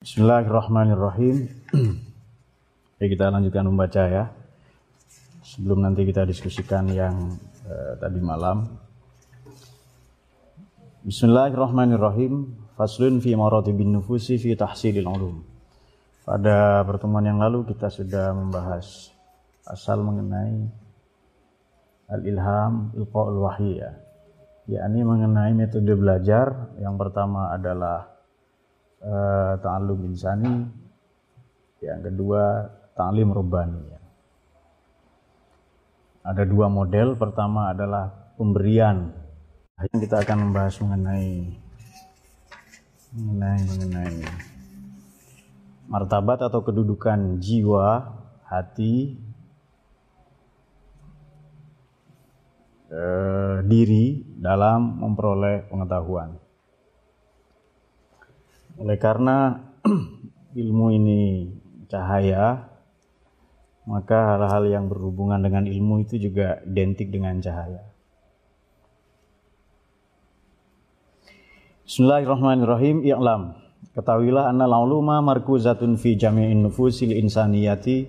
Bismillahirrahmanirrahim. Oke, kita lanjutkan membaca ya. Sebelum nanti kita diskusikan yang eh, tadi malam. Bismillahirrahmanirrahim. Faslun fi maratibin nufusi fi tahsilil ulum. Pada pertemuan yang lalu kita sudah membahas asal mengenai al-ilham ilqa'ul wahyi ya. yakni mengenai metode belajar. Yang pertama adalah uh, ta'allum insani. Yang kedua ta'lim rubani ada dua model. Pertama adalah pemberian. Kita akan membahas mengenai mengenai mengenai martabat atau kedudukan jiwa hati eh, diri dalam memperoleh pengetahuan oleh karena ilmu ini cahaya, maka hal-hal yang berhubungan dengan ilmu itu juga identik dengan cahaya. Bismillahirrahmanirrahim. I'lam. Ketahuilah anna lauluma markuzatun fi jami'in nufusil insaniyati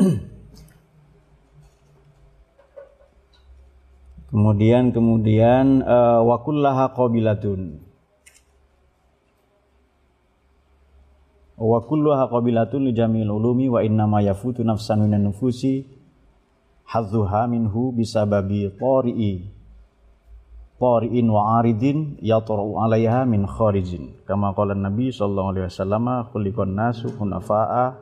Kemudian kemudian uh, wa kullaha qabilatun. Wa kulluha qabilatun li jamil ulumi wa inna ma yafutu nafsan minan nufusi hadzuha minhu bisababi tari'i tari'in wa aridin yatru 'alaiha min kharijin. Kama qala Nabi sallallahu alaihi wasallam khuliqan nasu hunafa'a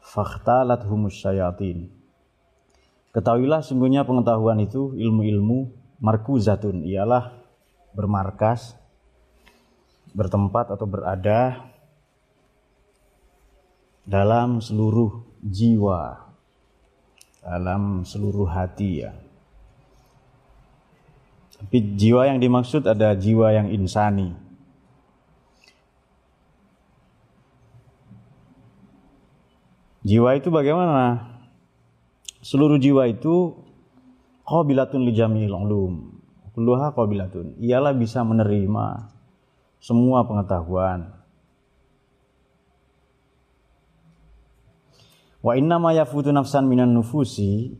fakhtalathumus syayatin Ketahuilah sungguhnya pengetahuan itu ilmu-ilmu markuzatun ialah bermarkas, bertempat atau berada dalam seluruh jiwa, dalam seluruh hati ya. Tapi jiwa yang dimaksud ada jiwa yang insani. Jiwa itu bagaimana? Seluruh jiwa itu qabilatun li jami'il ulum. Kulluha qabilatun. Ialah bisa menerima semua pengetahuan. Wa inna ma yafutu nafsan minan nufusi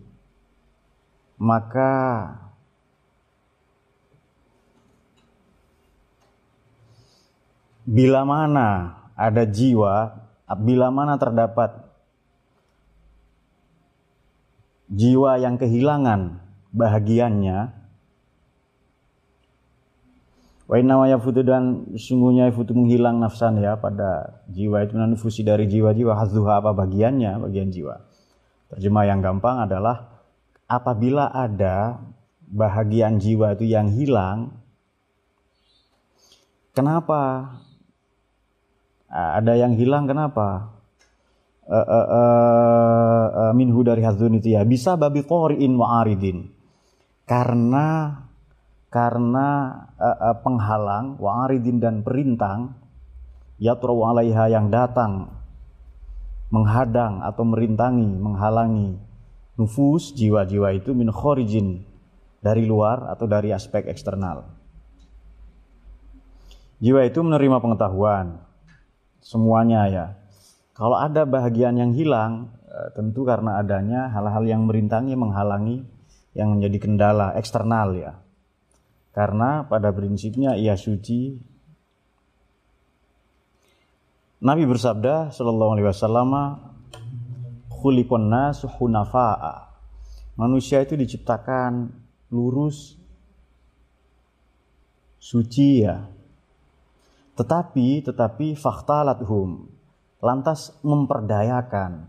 maka bila mana ada jiwa, bila mana terdapat jiwa yang kehilangan bahagiannya. Wa inna wa yafutu dan sungguhnya yafutu menghilang nafsan ya pada jiwa itu. Nufusi dari jiwa-jiwa hazuha apa bagiannya bagian jiwa. Terjemah yang gampang adalah apabila ada bahagian jiwa itu yang hilang kenapa? Ada yang hilang kenapa uh, uh, uh, minhu dari hazun itu ya. Bisa babi qori'in wa aridin. Karena karena uh, uh, penghalang wa aridin dan perintang yatru alaiha yang datang menghadang atau merintangi menghalangi nufus jiwa-jiwa itu min khorijin dari luar atau dari aspek eksternal. Jiwa itu menerima pengetahuan. Semuanya ya kalau ada bahagian yang hilang, eh, tentu karena adanya hal-hal yang merintangi, menghalangi, yang menjadi kendala eksternal ya. Karena pada prinsipnya ia suci. Nabi bersabda sallallahu alaihi wasallam, "Khuliqun nasu hunafa'a." Manusia itu diciptakan lurus, suci ya. Tetapi, tetapi fakhtalathum lantas memperdayakan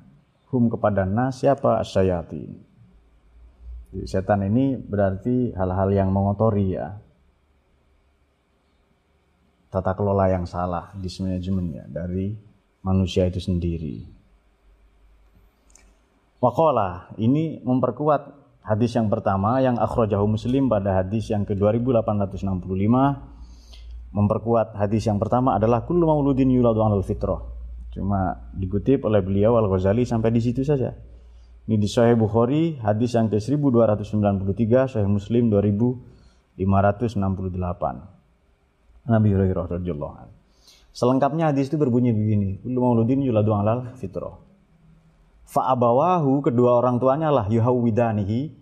hum kepada nas siapa asyayatin. Setan ini berarti hal-hal yang mengotori ya. Tata kelola yang salah, dismanajemen ya dari manusia itu sendiri. Wakola ini memperkuat hadis yang pertama yang akhrajahu muslim pada hadis yang ke 2865 memperkuat hadis yang pertama adalah kullu mauludin yuladu alal fitrah Cuma dikutip oleh beliau Al-Ghazali sampai di situ saja. Ini di Sahih Bukhari hadis yang ke-1293, Sahih Muslim 2568. Nabi Hurairah radhiyallahu anhu. Selengkapnya hadis itu berbunyi begini, kullu mauludin yuladu alal fitrah. Fa'abawahu kedua orang tuanya lah yuhawwidanihi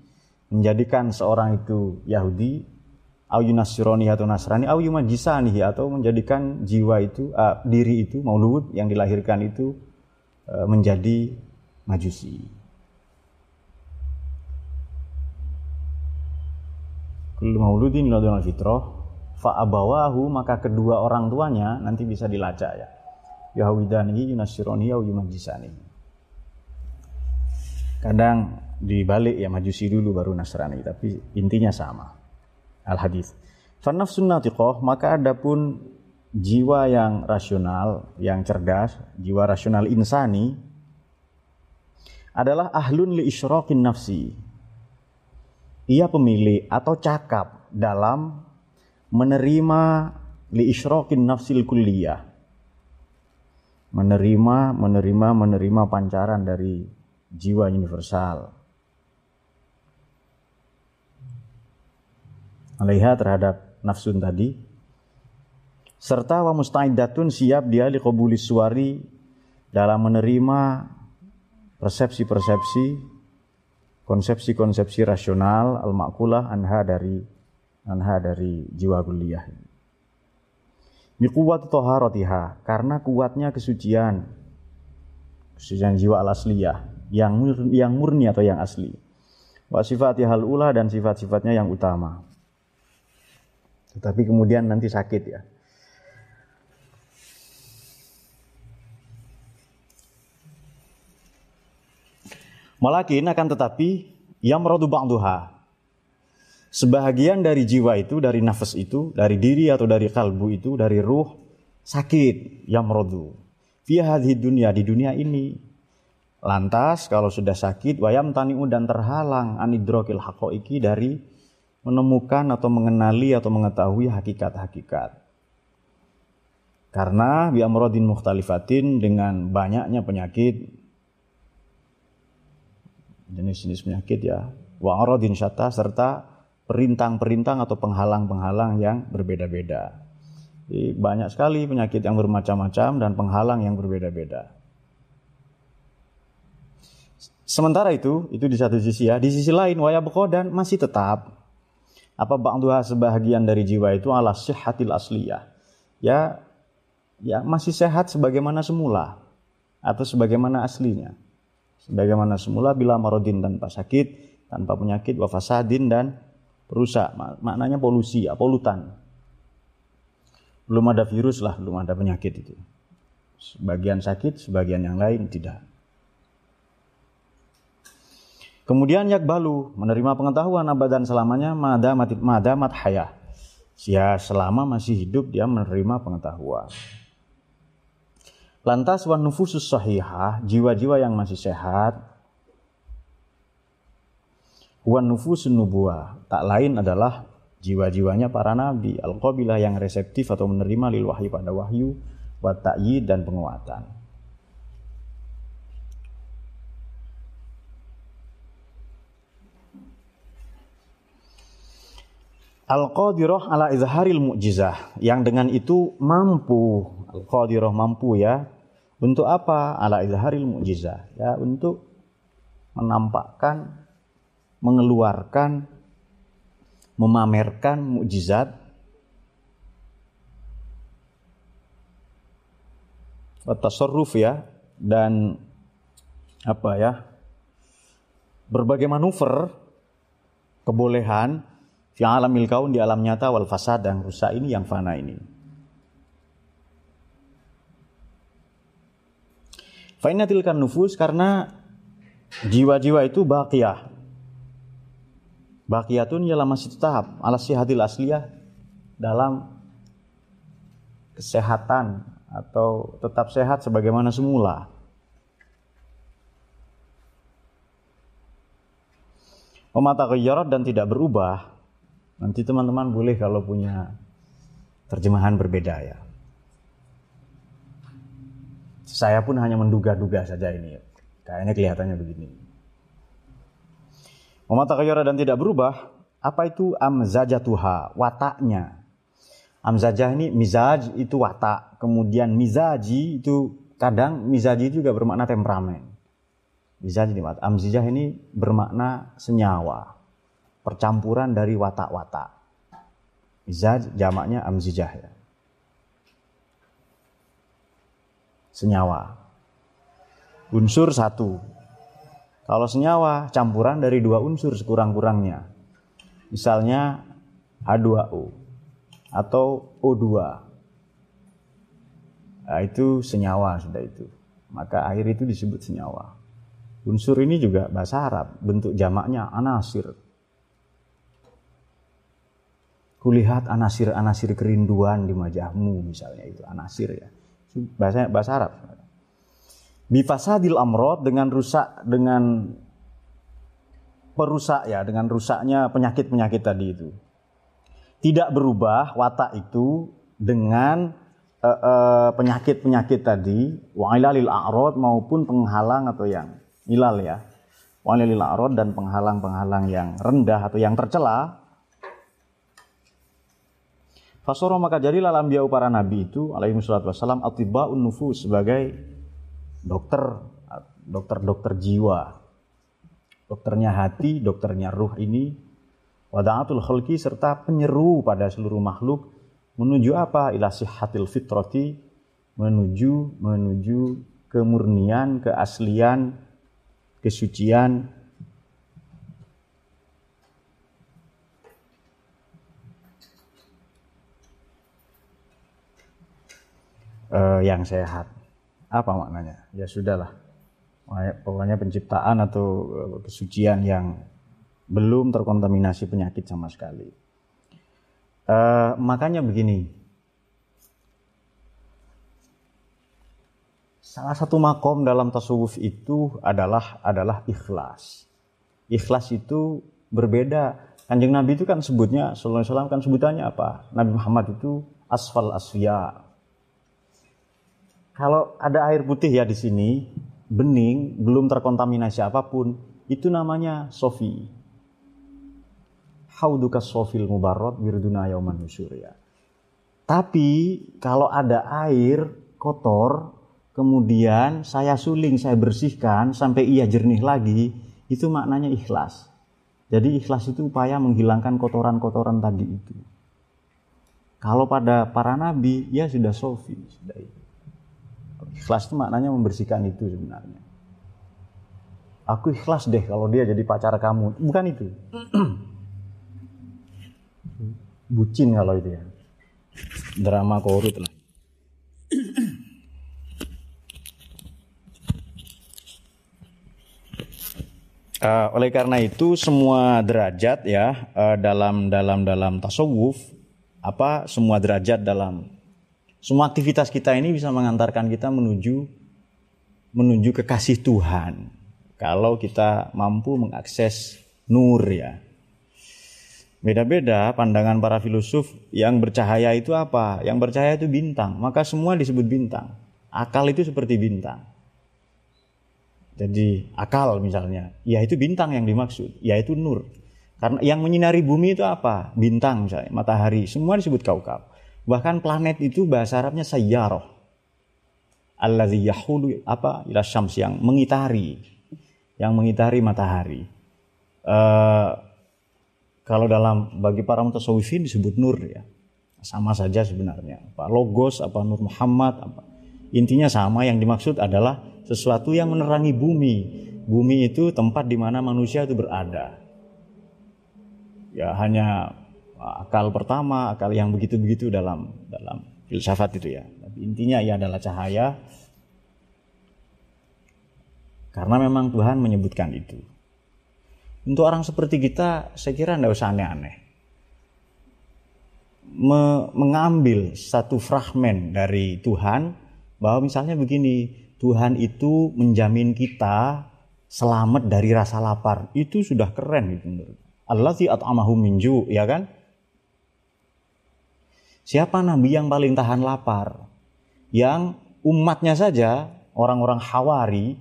menjadikan seorang itu Yahudi au yunasironi atau Nasrani au yumajisanihi atau menjadikan jiwa itu uh, diri itu maulud yang dilahirkan itu uh, menjadi majusi. Kullu mauludin yuladun fitrah fa'abawahu maka kedua orang tuanya nanti bisa dilacak ya. Yahwidanihi yunasironi au yumajisanihi. Kadang dibalik ya majusi dulu baru Nasrani, tapi intinya sama. Al hadis. Fanafsun natiqah maka adapun jiwa yang rasional, yang cerdas, jiwa rasional insani adalah ahlun li isyraqin nafsi. Ia pemilih atau cakap dalam menerima li isyraqin nafsil kulliyah. Menerima, menerima, menerima pancaran dari jiwa universal. Alaiha terhadap nafsun tadi serta wa mustaidatun siap dia liqabuli suari dalam menerima persepsi-persepsi konsepsi-konsepsi rasional al-makulah anha dari anha dari jiwa kuliah. Biquwwat taharatiha karena kuatnya kesucian kesucian jiwa al-asliyah yang yang murni atau yang asli. Wa hal ula dan sifat-sifatnya yang utama. Tetapi kemudian nanti sakit ya. Malakin akan tetapi yang merodu ba'duha. Sebahagian dari jiwa itu, dari nafas itu, dari diri atau dari kalbu itu, dari ruh, sakit yang merodu. Via hadhi dunia, di dunia ini. Lantas kalau sudah sakit wayam taniu dan terhalang anidrokil hakoiki dari menemukan atau mengenali atau mengetahui hakikat-hakikat. Karena biamrodin mukhtalifatin dengan banyaknya penyakit jenis-jenis penyakit ya wa aradin syata serta perintang-perintang atau penghalang-penghalang yang berbeda-beda. Banyak sekali penyakit yang bermacam-macam dan penghalang yang berbeda-beda. Sementara itu, itu di satu sisi ya. Di sisi lain, wayabko dan masih tetap. Apa ba'duha sebahagian dari jiwa itu ala sihatil asliyah. Ya, ya masih sehat sebagaimana semula. Atau sebagaimana aslinya. Sebagaimana semula bila marodin tanpa sakit, tanpa penyakit, wafasadin dan perusak. Maknanya polusi, ya, polutan. Belum ada virus lah, belum ada penyakit itu. Sebagian sakit, sebagian yang lain tidak. Kemudian yakbalu menerima pengetahuan abadan selamanya madamat madamat hayah. Ya selama masih hidup dia menerima pengetahuan. Lantas wan nufusus sahihah, jiwa-jiwa yang masih sehat, wan nufusun nubuah, tak lain adalah jiwa-jiwanya para nabi, al-qabilah yang reseptif atau menerima lil wahyu pada wahyu, wa dan penguatan. Al-Qadirah ala izharil mu'jizah. Yang dengan itu mampu. Al-Qadirah mampu ya. Untuk apa? Ala izharil mu'jizah. Ya untuk menampakkan mengeluarkan memamerkan mukjizat. Tasarruf ya. Dan apa ya? Berbagai manuver kebolehan Fi alamil kaun di alam nyata wal fasad dan rusak ini yang fana ini. Fainatil kan nufus karena jiwa-jiwa itu baqiyah. Baqiyatun ialah masih tetap ala sihatil asliyah dalam kesehatan atau tetap sehat sebagaimana semula. Wamata dan tidak berubah Nanti teman-teman boleh kalau punya terjemahan berbeda ya. Saya pun hanya menduga-duga saja ini. Kayaknya kelihatannya begini. Mama takayara dan tidak berubah. Apa itu amzajatuha? Wataknya. Amzajah ini mizaj itu watak, kemudian mizaji itu kadang mizaji juga bermakna temperamen. Mizaj ini watak. Amzijah ini bermakna senyawa, percampuran dari watak-watak. Mizaj jamaknya amzijah ya. Senyawa. Unsur satu. Kalau senyawa campuran dari dua unsur sekurang-kurangnya. Misalnya H2O atau O2. Nah, itu senyawa sudah itu. Maka air itu disebut senyawa. Unsur ini juga bahasa Arab, bentuk jamaknya anasir. Kulihat anasir-anasir kerinduan di wajahmu misalnya itu anasir ya. Bahasa bahasa Arab. Bifasadil amrod dengan rusak dengan perusak ya, dengan rusaknya penyakit-penyakit tadi itu tidak berubah watak itu dengan penyakit-penyakit uh, uh, tadi wa'ilalil a'rad maupun penghalang atau yang ilal ya wa'ilalil a'rad dan penghalang-penghalang yang rendah atau yang tercela Fasoro maka jadilah lambiau para nabi itu alaihi wassalatu wassalam atiba'un nufus sebagai dokter dokter-dokter jiwa. Dokternya hati dokternya ruh ini wada'atul khalqi serta penyeru pada seluruh makhluk menuju apa? Ila sihhatil fitrati menuju menuju kemurnian keaslian kesucian uh, yang sehat apa maknanya ya sudahlah pokoknya penciptaan atau eh, kesucian yang belum terkontaminasi penyakit sama sekali. Uh, makanya begini, salah satu makom dalam tasawuf itu adalah adalah ikhlas. Ikhlas itu berbeda. Kanjeng Nabi itu kan sebutnya, Sallallahu Alaihi Wasallam kan sebutannya apa? Nabi Muhammad itu asfal asfiya. Kalau ada air putih ya di sini, bening, belum terkontaminasi apa pun, itu namanya sofi hauduka sofil mubarot wirduna yauman ya. Tapi kalau ada air kotor, kemudian saya suling, saya bersihkan sampai ia jernih lagi, itu maknanya ikhlas. Jadi ikhlas itu upaya menghilangkan kotoran-kotoran tadi itu. Kalau pada para nabi, ya sudah sofi, sudah itu. Ikhlas itu maknanya membersihkan itu sebenarnya. Aku ikhlas deh kalau dia jadi pacar kamu. Bukan itu. bucin kalau itu ya drama korut lah Uh, oleh karena itu semua derajat ya uh, dalam dalam dalam tasawuf apa semua derajat dalam semua aktivitas kita ini bisa mengantarkan kita menuju menuju kekasih Tuhan kalau kita mampu mengakses nur ya Beda-beda pandangan para filosof yang bercahaya itu apa? Yang bercahaya itu bintang. Maka semua disebut bintang. Akal itu seperti bintang. Jadi akal misalnya, ya itu bintang yang dimaksud, yaitu nur. Karena yang menyinari bumi itu apa? Bintang misalnya, matahari, semua disebut kaukab. Bahkan planet itu bahasa Arabnya sayyaroh. Alladhi yahulu apa? Ila syams yang mengitari. Yang mengitari matahari. Uh, kalau dalam bagi para mutasawwifin disebut nur ya. Sama saja sebenarnya. Apa logos apa nur Muhammad apa. Intinya sama yang dimaksud adalah sesuatu yang menerangi bumi. Bumi itu tempat di mana manusia itu berada. Ya hanya akal pertama, akal yang begitu-begitu dalam dalam filsafat itu ya. Tapi intinya ia adalah cahaya karena memang Tuhan menyebutkan itu. Untuk orang seperti kita, saya kira tidak usah aneh-aneh. Me mengambil satu fragmen dari Tuhan, bahwa misalnya begini, Tuhan itu menjamin kita selamat dari rasa lapar. Itu sudah keren gitu menurut. Allah at'amahu minju, ya kan? Siapa nabi yang paling tahan lapar? Yang umatnya saja, orang-orang Hawari,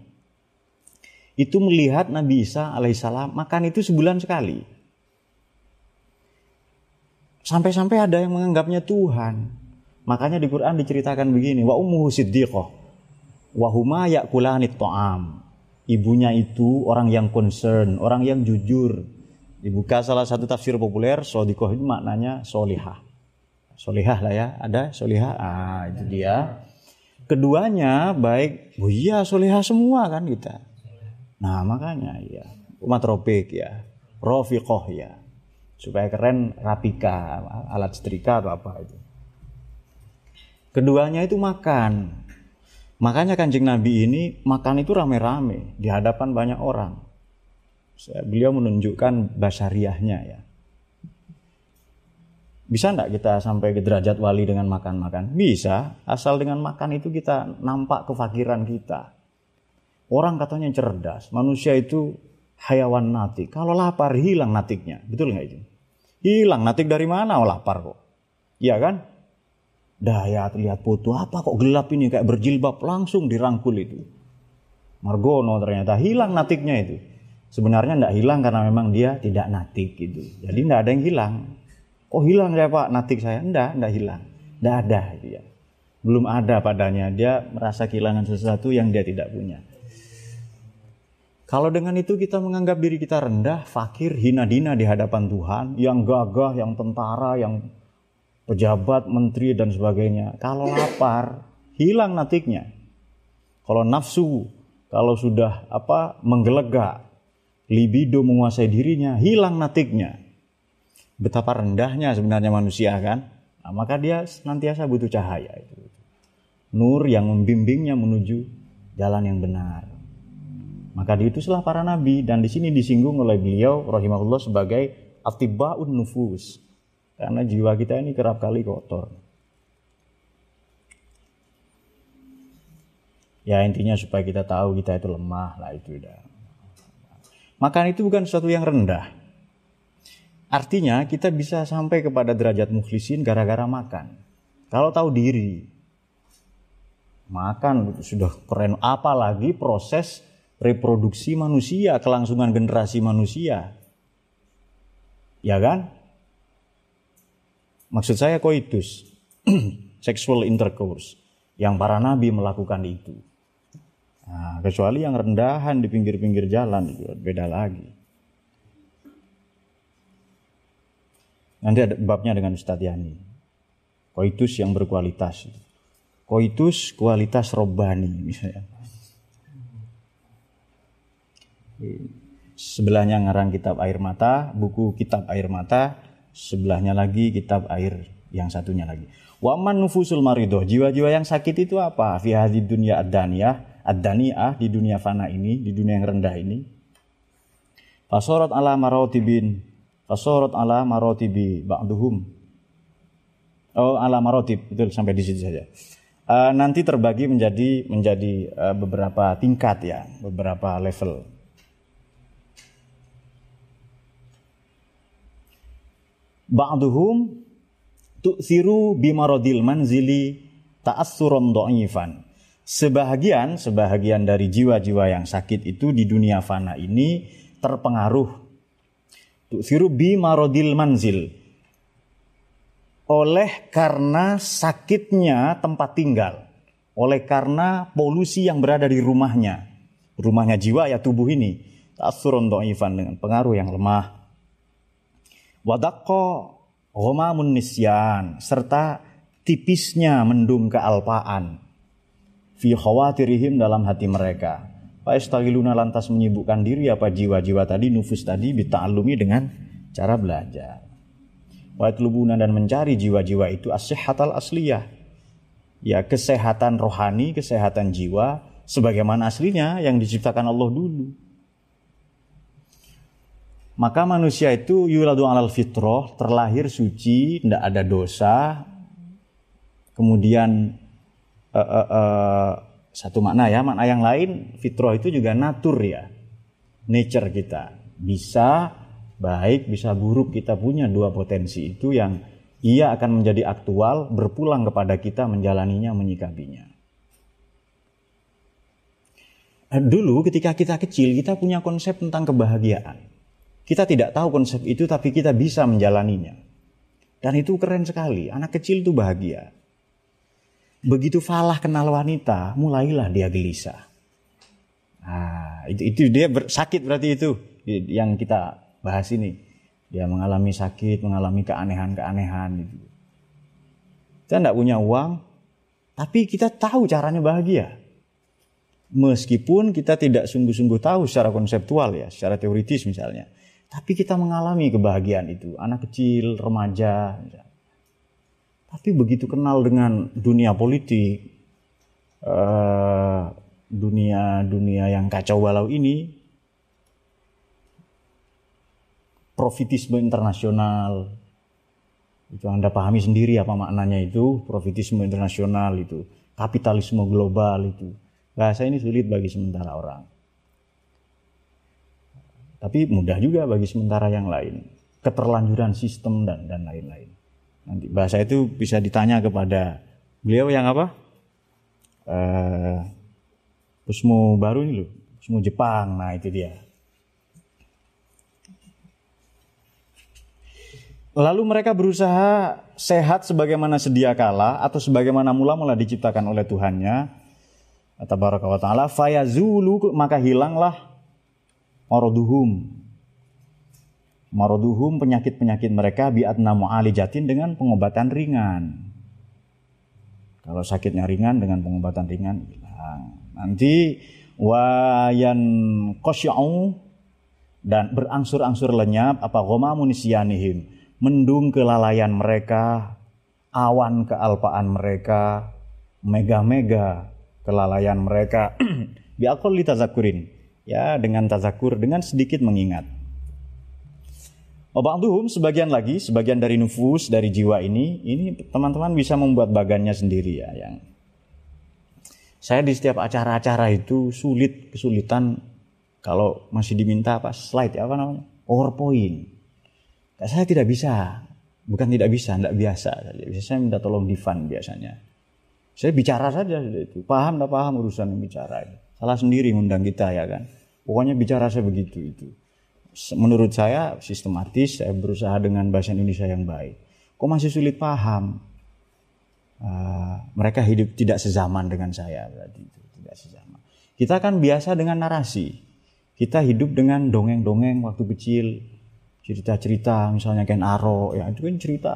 itu melihat Nabi Isa alaihissalam makan itu sebulan sekali. Sampai-sampai ada yang menganggapnya Tuhan. Makanya di Quran diceritakan begini, wa ummuhu siddiqah wa huma yakulanit ta'am. Ibunya itu orang yang concern, orang yang jujur. Dibuka salah satu tafsir populer, sodikoh itu maknanya solihah. Solihah lah ya, ada solihah, ah itu dia. Keduanya baik, oh iya solihah semua kan kita. Nah makanya ya, umat tropik ya, rofiqoh ya. Supaya keren rapika, alat setrika atau apa itu. Keduanya itu makan. Makanya kanjeng Nabi ini makan itu rame-rame di hadapan banyak orang. Beliau menunjukkan basariahnya ya. Bisa enggak kita sampai ke derajat wali dengan makan-makan? Bisa, asal dengan makan itu kita nampak kefakiran kita. Orang katanya cerdas, manusia itu hayawan natik. Kalau lapar hilang natiknya, betul nggak itu? Hilang natik dari mana? Oh lapar kok. Iya kan? Dayat lihat foto apa kok gelap ini kayak berjilbab langsung dirangkul itu. Margono ternyata hilang natiknya itu. Sebenarnya tidak hilang karena memang dia tidak natik gitu. Jadi tidak ada yang hilang. Oh hilang ya pak natik saya? Tidak, tidak hilang. Tidak ada itu ya. Belum ada padanya. Dia merasa kehilangan sesuatu yang dia tidak punya. Kalau dengan itu kita menganggap diri kita rendah, fakir, hina dina di hadapan Tuhan, yang gagah, yang tentara, yang pejabat, menteri dan sebagainya. Kalau lapar, hilang natiknya. Kalau nafsu, kalau sudah apa menggelegak, libido menguasai dirinya, hilang natiknya. Betapa rendahnya sebenarnya manusia kan? Nah, maka dia senantiasa butuh cahaya itu. Nur yang membimbingnya menuju jalan yang benar. Maka diutuslah para nabi dan di sini disinggung oleh beliau rahimahullah sebagai atibaun nufus, karena jiwa kita ini kerap kali kotor. Ya intinya supaya kita tahu kita itu lemah lah itu udah. Makan itu bukan sesuatu yang rendah. Artinya kita bisa sampai kepada derajat mukhlisin gara-gara makan. Kalau tahu diri, makan sudah keren. Apalagi proses reproduksi manusia, kelangsungan generasi manusia. Ya kan? Maksud saya koitus, sexual intercourse, yang para nabi melakukan itu. Nah, kecuali yang rendahan di pinggir-pinggir jalan itu beda lagi. Nanti ada babnya dengan Ustadz Yani. Koitus yang berkualitas. Koitus kualitas robani misalnya. Sebelahnya ngarang kitab air mata, buku kitab air mata, sebelahnya lagi kitab air yang satunya lagi. Waman nufusul maridoh, jiwa-jiwa yang sakit itu apa? Fi hadid dunia ad-daniyah, ad-daniyah di dunia fana ini, di dunia yang rendah ini. Fasorot ala marotibin, fasorot ala marotibi ba'duhum. Oh, ala marotib, itu sampai di situ saja. Uh, nanti terbagi menjadi menjadi uh, beberapa tingkat ya, beberapa level. ba'duhum tu'thiru bimaradil manzili ta'assuran dha'ifan. Sebahagian, sebahagian dari jiwa-jiwa yang sakit itu di dunia fana ini terpengaruh tu'thiru bimaradil manzil oleh karena sakitnya tempat tinggal, oleh karena polusi yang berada di rumahnya. Rumahnya jiwa ya tubuh ini. Ta'assuran dha'ifan dengan pengaruh yang lemah Wadakko ghomamun nisyan serta tipisnya mendung kealpaan fi khawatirihim dalam hati mereka. Faistagiluna lantas menyibukkan diri apa jiwa-jiwa tadi nufus tadi bita'alumi dengan cara belajar. Waitlubuna dan mencari jiwa-jiwa itu as-sihhatal asliyah. Ya kesehatan rohani, kesehatan jiwa sebagaimana aslinya yang diciptakan Allah dulu. Maka manusia itu yuladu alal fitroh, terlahir suci, tidak ada dosa. Kemudian uh, uh, uh, satu makna ya, makna yang lain fitroh itu juga natur ya, nature kita. Bisa baik, bisa buruk kita punya dua potensi itu yang ia akan menjadi aktual berpulang kepada kita menjalaninya, menyikapinya. Dulu ketika kita kecil kita punya konsep tentang kebahagiaan. Kita tidak tahu konsep itu tapi kita bisa menjalaninya. Dan itu keren sekali. Anak kecil itu bahagia. Begitu falah kenal wanita, mulailah dia gelisah. Nah, itu, itu dia ber, sakit berarti itu yang kita bahas ini. Dia mengalami sakit, mengalami keanehan-keanehan. Gitu. Kita tidak punya uang, tapi kita tahu caranya bahagia. Meskipun kita tidak sungguh-sungguh tahu secara konseptual ya, secara teoritis misalnya. Tapi kita mengalami kebahagiaan itu, anak kecil, remaja. Tapi begitu kenal dengan dunia politik, uh, dunia dunia yang kacau balau ini, profitisme internasional, itu anda pahami sendiri apa maknanya itu profitisme internasional itu, kapitalisme global itu. Bahasa ini sulit bagi sementara orang. Tapi mudah juga bagi sementara yang lain. Keterlanjuran sistem dan dan lain-lain. Nanti bahasa itu bisa ditanya kepada beliau yang apa? Uh, Pusmo baru ini loh, Pusmo Jepang. Nah itu dia. Lalu mereka berusaha sehat sebagaimana sedia kala atau sebagaimana mula-mula diciptakan oleh Tuhannya. Tabaraka wa ta'ala fayazulu maka hilanglah maroduhum. Maroduhum penyakit-penyakit mereka biatna mu'alijatin dengan pengobatan ringan. Kalau sakitnya ringan dengan pengobatan ringan hilang. Nanti wayan kosya'u dan berangsur-angsur lenyap apa goma munisyanihim. Mendung kelalaian mereka, awan kealpaan mereka, mega-mega kelalaian mereka. Biakol litazakurin ya dengan tazakur dengan sedikit mengingat. Waba'duhum sebagian lagi, sebagian dari nufus, dari jiwa ini, ini teman-teman bisa membuat bagannya sendiri ya. Yang saya di setiap acara-acara itu sulit, kesulitan kalau masih diminta apa slide ya apa namanya PowerPoint. Saya tidak bisa, bukan tidak bisa, tidak biasa. Biasanya saya minta tolong di fund biasanya. Saya bicara saja itu, paham tidak paham urusan bicara. Salah sendiri ngundang kita ya kan. Pokoknya bicara saya begitu itu. Menurut saya sistematis, saya berusaha dengan bahasa Indonesia yang baik. Kok masih sulit paham? Uh, mereka hidup tidak sezaman dengan saya berarti itu tidak sezaman. Kita kan biasa dengan narasi. Kita hidup dengan dongeng-dongeng waktu kecil, cerita-cerita misalnya Ken Aro, ya itu kan cerita.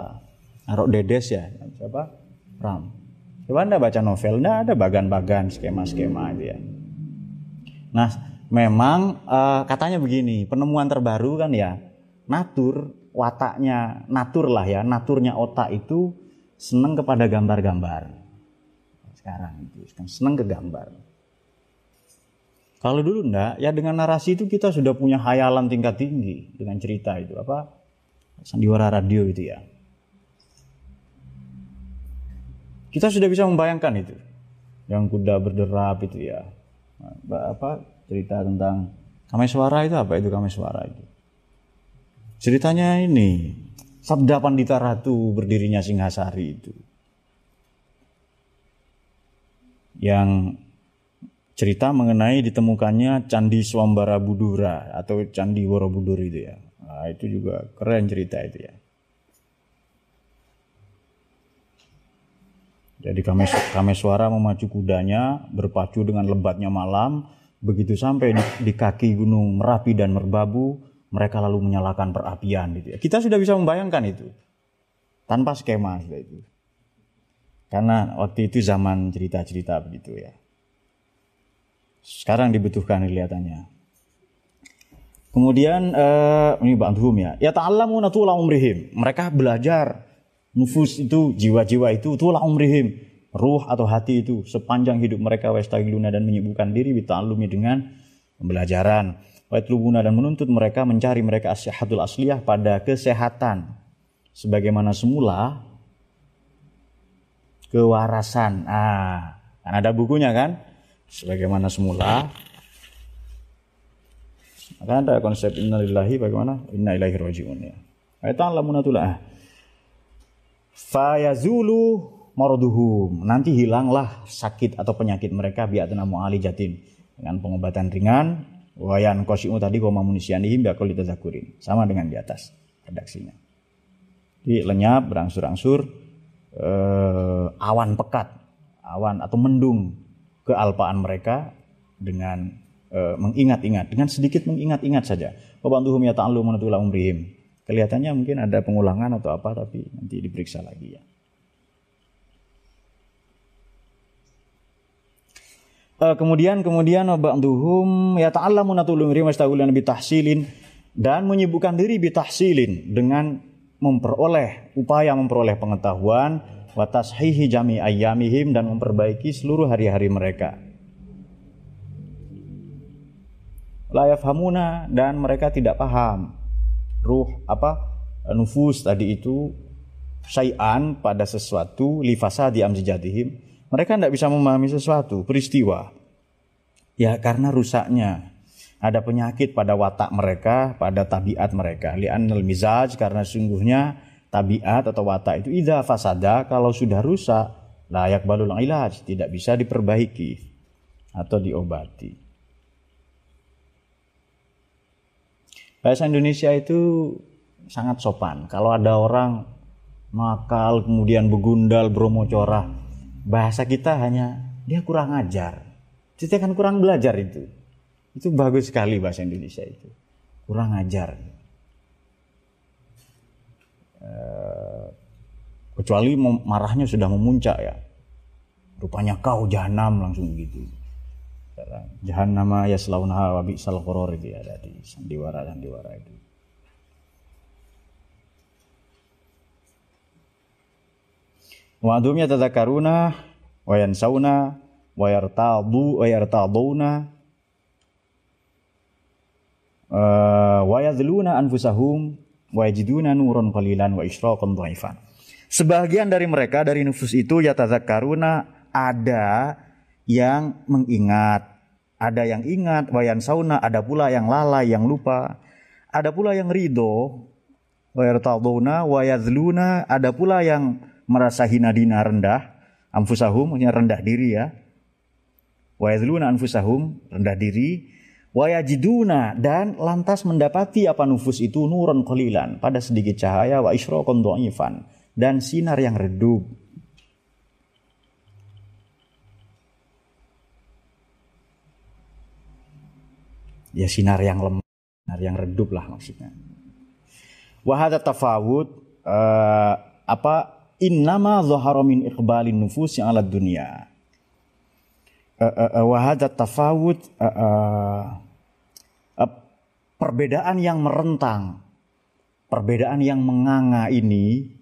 Aro Dedes ya, siapa? Ram. Coba Anda baca novel, ada bagan-bagan, skema-skema itu ya. Nah, memang uh, katanya begini, penemuan terbaru kan ya, natur wataknya, natur lah ya, naturnya otak itu senang kepada gambar-gambar. Sekarang itu kan senang ke gambar. Kalau dulu enggak, ya dengan narasi itu kita sudah punya hayalan tingkat tinggi dengan cerita itu apa? Sandiwara radio itu ya. Kita sudah bisa membayangkan itu. Yang kuda berderap itu ya. Apa cerita tentang Kameswara itu apa itu Kameswara itu? Ceritanya ini, Sabda Pandita Ratu berdirinya Singhasari itu. Yang cerita mengenai ditemukannya Candi Swambara Budura atau Candi Borobudur itu ya. Nah, itu juga keren cerita itu ya. Jadi Kameswara memacu kudanya berpacu dengan lebatnya malam Begitu sampai di, di kaki gunung Merapi dan Merbabu, mereka lalu menyalakan perapian gitu ya. Kita sudah bisa membayangkan itu. Tanpa skema sudah. Karena waktu itu zaman cerita-cerita begitu ya. Sekarang dibutuhkan kelihatannya. Kemudian uh, ini Ba'dhum ya. Ya ta'allamuna tula umrihim. Mereka belajar nufus itu, jiwa-jiwa itu tula umrihim ruh atau hati itu sepanjang hidup mereka wastagiluna dan menyibukkan diri bita'allumi dengan pembelajaran. Waitlubuna dan menuntut mereka mencari mereka asyahatul asliyah pada kesehatan. Sebagaimana semula kewarasan. Ah kan ada bukunya kan? Sebagaimana semula. Kan ada konsep innalillahi bagaimana? Inna ilaihi rajiun ya. Ta'lamuna tulah fayazulu maroduhum. Nanti hilanglah sakit atau penyakit mereka biatna ali jatin dengan pengobatan ringan. Wayan kosimu tadi koma munisianihim biakol ditazakurin. Sama dengan di atas redaksinya. Jadi lenyap, berangsur-angsur, eh, awan pekat, awan atau mendung kealpaan mereka dengan eh, mengingat-ingat, dengan sedikit mengingat-ingat saja. Wabantuhum ya ta'allu menatula umrihim. Kelihatannya mungkin ada pengulangan atau apa, tapi nanti diperiksa lagi ya. Eh, kemudian kemudian ba'duhum ya ta'allamu natulun rimastaghulan bi tahsilin dan menyibukkan diri bi tahsilin dengan memperoleh upaya memperoleh pengetahuan wa tashihi jami ayyamihim dan memperbaiki seluruh hari-hari mereka. La yafhamuna dan mereka tidak paham ruh apa nufus tadi itu syai'an pada sesuatu lifasa di amzijatihim mereka tidak bisa memahami sesuatu, peristiwa. Ya karena rusaknya. Ada penyakit pada watak mereka, pada tabiat mereka. Li'annal mizaj karena sungguhnya tabiat atau watak itu idza fasada kalau sudah rusak layak balul ilaj tidak bisa diperbaiki atau diobati. Bahasa Indonesia itu sangat sopan. Kalau ada orang nakal kemudian begundal bromo corah bahasa kita hanya dia kurang ajar. Kita kan kurang belajar itu. Itu bagus sekali bahasa Indonesia itu. Kurang ajar. E, kecuali marahnya sudah memuncak ya. Rupanya kau jahanam langsung gitu. Jahannama ya selaunaha wa bi'sal itu ada di sandiwara sandiwara itu. Wa adhum yatadzakaruna wa yansawna wa yartadu wa yartaduna uh, wa yadhluna anfusahum wa yajiduna nuran qalilan wa isyraqan dhaifan. Sebagian dari mereka dari nufus itu yatadzakaruna ada yang mengingat, ada yang ingat, wayan sauna, ada pula yang lalai, yang lupa, ada pula yang ridho, wayartaduna, wayadluna, ada pula yang merasa hina dina rendah, anfusahum maksudnya rendah diri ya. Wa anfusahum rendah diri, wa yajiduna dan lantas mendapati apa nufus itu nuron kolilan pada sedikit cahaya wa isyraqan dhaifan dan sinar yang redup. Ya sinar yang lemah, sinar yang redup lah maksudnya. Wahada tafawud uh, apa innama zahara min iqbalin nufus yang ala dunia. Eh, eh, eh, wahada tafawud perbedaan yang merentang perbedaan yang menganga ini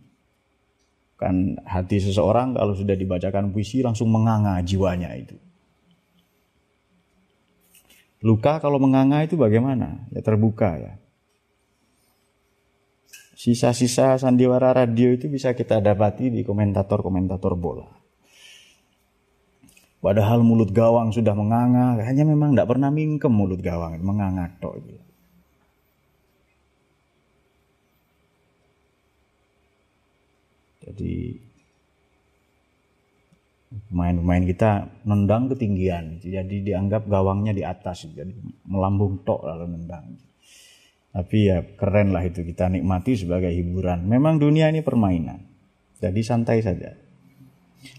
kan hati seseorang kalau sudah dibacakan puisi langsung menganga jiwanya itu. Luka kalau menganga itu bagaimana? Ya terbuka ya Sisa-sisa sandiwara radio itu bisa kita dapati di komentator-komentator bola. Padahal mulut gawang sudah menganga, hanya memang tidak pernah mingkem mulut gawang, menganga tok. Jadi pemain-pemain kita nendang ketinggian, jadi dianggap gawangnya di atas, jadi melambung tok lalu nendang. Tapi ya keren lah itu kita nikmati sebagai hiburan. Memang dunia ini permainan. Jadi santai saja.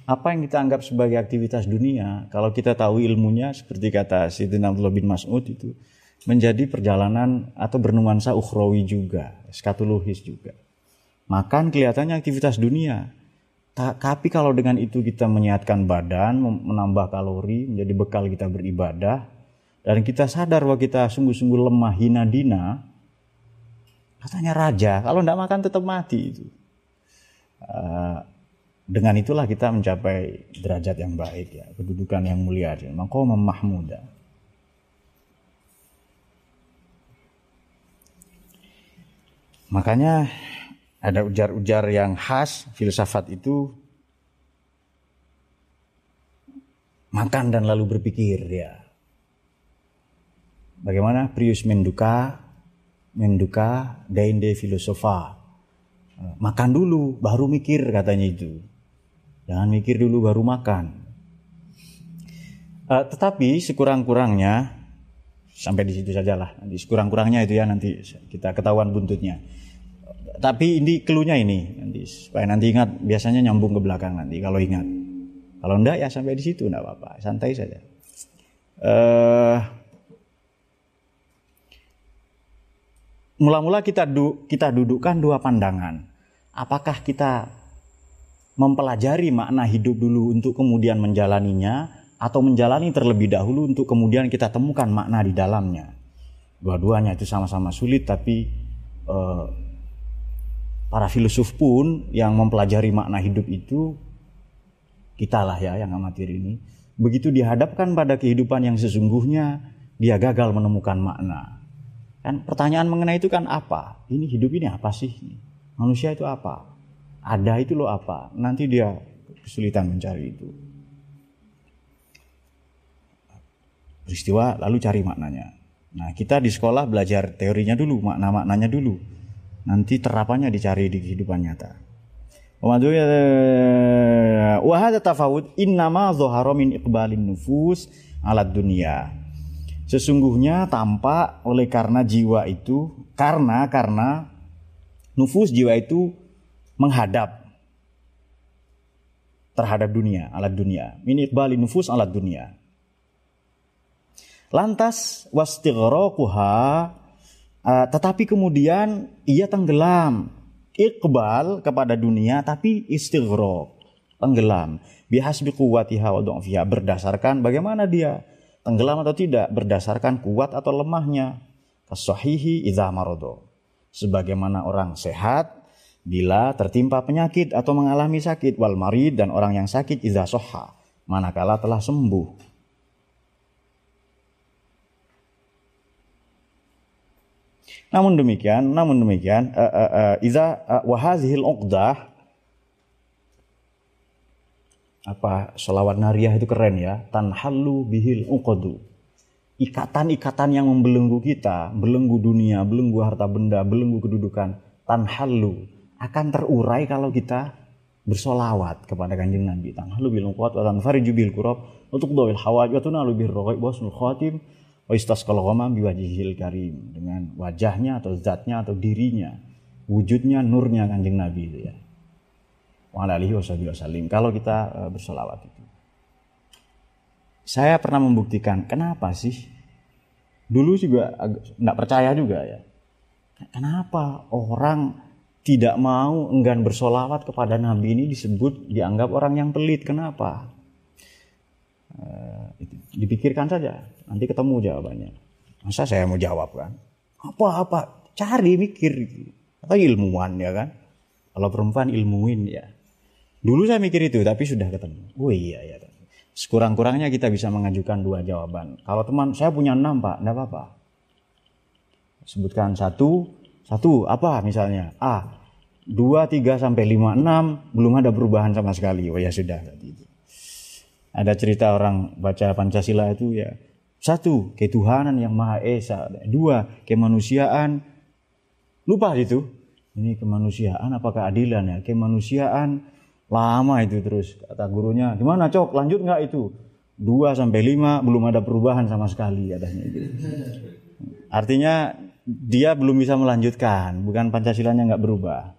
Apa yang kita anggap sebagai aktivitas dunia, kalau kita tahu ilmunya seperti kata Sayyidina Abdullah bin Mas'ud itu menjadi perjalanan atau bernuansa ukhrawi juga, skatologis juga. Makan kelihatannya aktivitas dunia. Tapi kalau dengan itu kita menyehatkan badan, menambah kalori, menjadi bekal kita beribadah, dan kita sadar bahwa kita sungguh-sungguh lemah hina dina, Katanya raja, kalau tidak makan tetap mati itu. Uh, dengan itulah kita mencapai derajat yang baik ya, kedudukan yang mulia. Maka memahmuda. Makanya ada ujar-ujar yang khas filsafat itu makan dan lalu berpikir ya. Bagaimana Prius Menduka menduka dainde filosofa. Makan dulu baru mikir katanya itu. Jangan mikir dulu baru makan. Uh, tetapi sekurang-kurangnya sampai di situ sajalah. Nanti sekurang-kurangnya itu ya nanti kita ketahuan buntutnya. tapi ini keluhnya ini nanti supaya nanti ingat biasanya nyambung ke belakang nanti kalau ingat. Kalau enggak ya sampai di situ enggak apa-apa, santai saja. Uh, mula-mula kita du, kita dudukkan dua pandangan. Apakah kita mempelajari makna hidup dulu untuk kemudian menjalaninya atau menjalani terlebih dahulu untuk kemudian kita temukan makna di dalamnya. Dua-duanya itu sama-sama sulit tapi eh, para filsuf pun yang mempelajari makna hidup itu kita lah ya yang amatir ini begitu dihadapkan pada kehidupan yang sesungguhnya dia gagal menemukan makna. Kan pertanyaan mengenai itu kan apa? Ini hidup ini apa sih? Manusia itu apa? Ada itu loh apa? Nanti dia kesulitan mencari itu. Peristiwa lalu cari maknanya. Nah, kita di sekolah belajar teorinya dulu, makna-maknanya dulu. Nanti terapannya dicari di kehidupan nyata. Wahada tafawud innama zoharo min iqbalin nufus alat dunia. Sesungguhnya tampak oleh karena jiwa itu, karena karena nufus jiwa itu menghadap terhadap dunia, alat dunia. Min iqbali nufus alat dunia. Lantas wastighraquha uh, tetapi kemudian ia tenggelam. Iqbal kepada dunia tapi istighraq, tenggelam. Bihasbi quwwatiha wa berdasarkan bagaimana dia tenggelam atau tidak berdasarkan kuat atau lemahnya. Kasahihi idza marado. Sebagaimana orang sehat bila tertimpa penyakit atau mengalami sakit wal marid dan orang yang sakit idza soha manakala telah sembuh Namun demikian, namun demikian, uh, uh, uh, iza wahazihil uqdah apa selawat nariyah itu keren ya. Tanhallu bihil uqadu. Ikatan-ikatan yang membelenggu kita belenggu dunia belenggu harta benda belenggu kedudukan tanhallu akan terurai kalau kita bersolawat kepada kanjeng Nabi. Tanhalu bil kuat wa tanfariju bil kurab untuk doil hawaj wa tunalu bir roqai wasnul khatim. Wa istasqal ghamam biwajhil karim. Dengan wajahnya atau zatnya atau dirinya wujudnya nurnya kanjeng Nabi itu ya. Wa alihi kalau kita uh, bersolawat itu. Saya pernah membuktikan kenapa sih dulu juga nggak percaya juga ya. Kenapa orang tidak mau enggan bersolawat kepada Nabi ini disebut dianggap orang yang pelit. Kenapa? Uh, dipikirkan saja, nanti ketemu jawabannya. Masa saya mau jawab kan? Apa-apa, cari mikir. Atau ilmuwan ya kan? Kalau perempuan ilmuin ya. Dulu saya mikir itu, tapi sudah ketemu. Oh iya ya. Sekurang-kurangnya kita bisa mengajukan dua jawaban. Kalau teman, saya punya enam pak, enggak apa-apa. Sebutkan satu, satu apa misalnya? A. dua tiga sampai lima enam belum ada perubahan sama sekali. Oh ya sudah Ada cerita orang baca Pancasila itu ya. Satu, ketuhanan yang Maha Esa. Dua, kemanusiaan. Lupa itu. Ini kemanusiaan apa keadilan ya? Kemanusiaan lama itu terus kata gurunya. Gimana cok? Lanjut nggak itu? Dua sampai lima belum ada perubahan sama sekali katanya gitu. Artinya dia belum bisa melanjutkan, bukan Pancasilanya nggak berubah.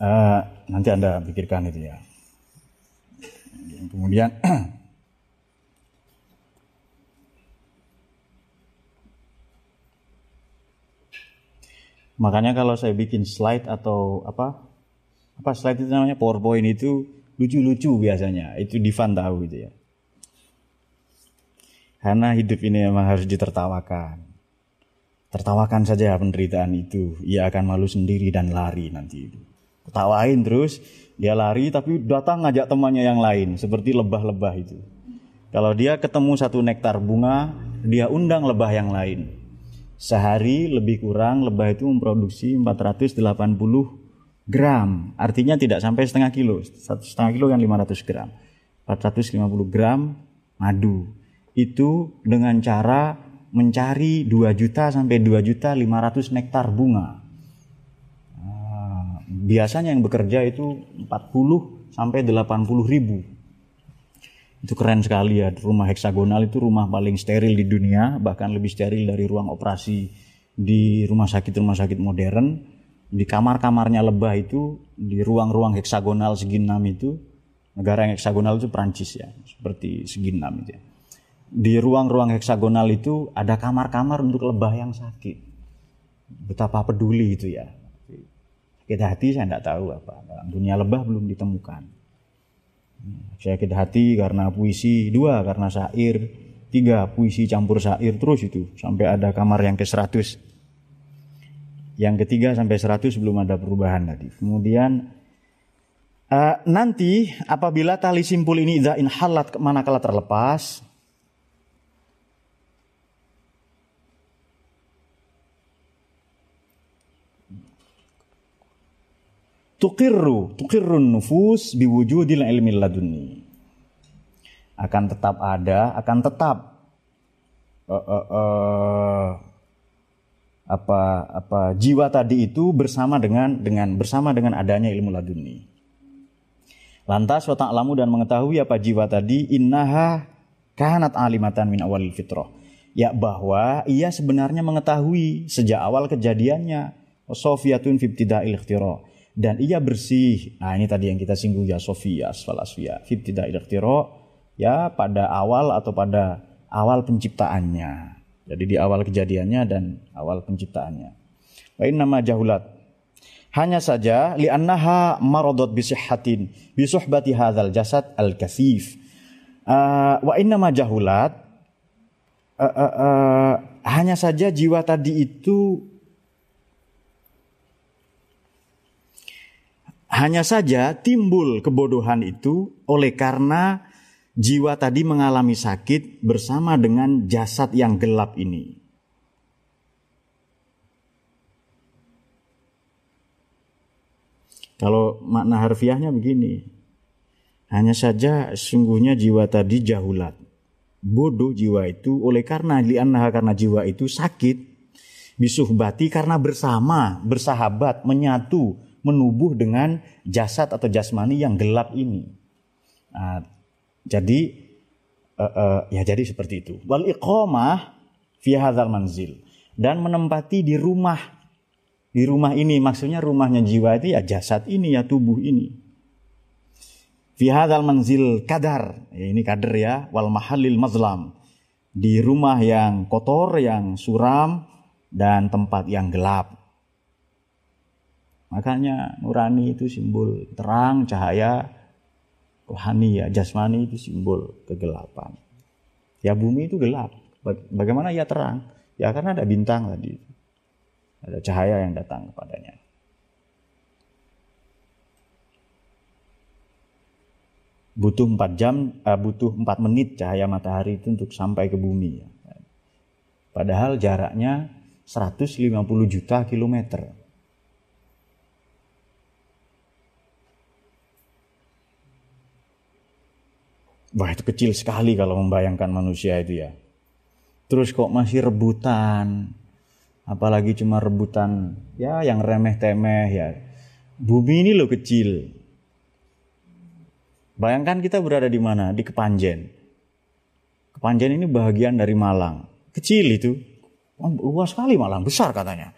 Uh, nanti anda pikirkan itu ya. Kemudian makanya kalau saya bikin slide atau apa apa slide itu namanya PowerPoint itu lucu-lucu biasanya itu Divan tahu gitu ya. Karena hidup ini memang harus ditertawakan. Tertawakan saja penderitaan itu, ia akan malu sendiri dan lari nanti itu. Ketawain terus, dia lari tapi datang ngajak temannya yang lain, seperti lebah-lebah itu. Kalau dia ketemu satu nektar bunga, dia undang lebah yang lain. Sehari lebih kurang lebah itu memproduksi 480 gram, artinya tidak sampai setengah kilo, satu setengah kilo kan 500 gram. 450 gram madu. Itu dengan cara mencari 2 juta sampai 2 juta 500 nektar bunga. Ah, biasanya yang bekerja itu 40 sampai 80 ribu. Itu keren sekali ya, rumah heksagonal itu rumah paling steril di dunia, bahkan lebih steril dari ruang operasi di rumah sakit-rumah sakit modern. Di kamar-kamarnya lebah itu di ruang-ruang heksagonal segi enam itu negara yang heksagonal itu Prancis ya seperti segi enam itu ya. di ruang-ruang heksagonal itu ada kamar-kamar untuk lebah yang sakit. Betapa peduli itu ya. Sakit hati saya tidak tahu apa dalam dunia lebah belum ditemukan. Saya sakit hati karena puisi dua karena syair tiga puisi campur syair terus itu. Sampai ada kamar yang ke 100 yang ketiga sampai 100 belum ada perubahan tadi. Kemudian uh, nanti apabila tali simpul ini idza halat manakala terlepas tukirru tukirrun nufus biwujudil ilmi laduni akan tetap ada akan tetap uh, uh, uh, apa apa jiwa tadi itu bersama dengan dengan bersama dengan adanya ilmu laduni. Lantas wa ta'lamu dan mengetahui apa jiwa tadi innaha kanat alimatan min awal fitrah. Ya bahwa ia sebenarnya mengetahui sejak awal kejadiannya sofiyatun fibtida'il ikhtira dan ia bersih. Nah, ini tadi yang kita singgung ya sofia asfalasfia fibtida'il ikhtira ya pada awal atau pada awal penciptaannya. Jadi di awal kejadiannya dan awal penciptaannya. Wa nama jahulat. Hanya saja li'annaha maradot bisihhatin bisuhbati hadzal jasad al-kasif. Uh, wa nama jahulat uh, uh, uh, hanya saja jiwa tadi itu hanya saja timbul kebodohan itu oleh karena jiwa tadi mengalami sakit bersama dengan jasad yang gelap ini. Kalau makna harfiahnya begini, hanya saja sungguhnya jiwa tadi jahulat. Bodoh jiwa itu oleh karena lianah karena jiwa itu sakit, bisuhbati karena bersama, bersahabat, menyatu, menubuh dengan jasad atau jasmani yang gelap ini. Nah, jadi uh, uh, ya jadi seperti itu. Wal iqamah fi hadzal manzil dan menempati di rumah di rumah ini maksudnya rumahnya jiwa itu ya jasad ini ya tubuh ini. Fi hadzal manzil kadar, ya ini kader ya, wal mahallil mazlam. Di rumah yang kotor, yang suram dan tempat yang gelap. Makanya nurani itu simbol terang, cahaya, rohani ya jasmani itu simbol kegelapan. Ya bumi itu gelap. Bagaimana ia terang? Ya karena ada bintang tadi. Ada cahaya yang datang kepadanya. Butuh 4 jam, uh, butuh 4 menit cahaya matahari itu untuk sampai ke bumi. Ya. Padahal jaraknya 150 juta kilometer. Wah itu kecil sekali kalau membayangkan manusia itu ya. Terus kok masih rebutan, apalagi cuma rebutan ya yang remeh-temeh ya. Bumi ini loh kecil. Bayangkan kita berada di mana? Di Kepanjen. Kepanjen ini bagian dari Malang. Kecil itu. Luas sekali Malang, besar katanya.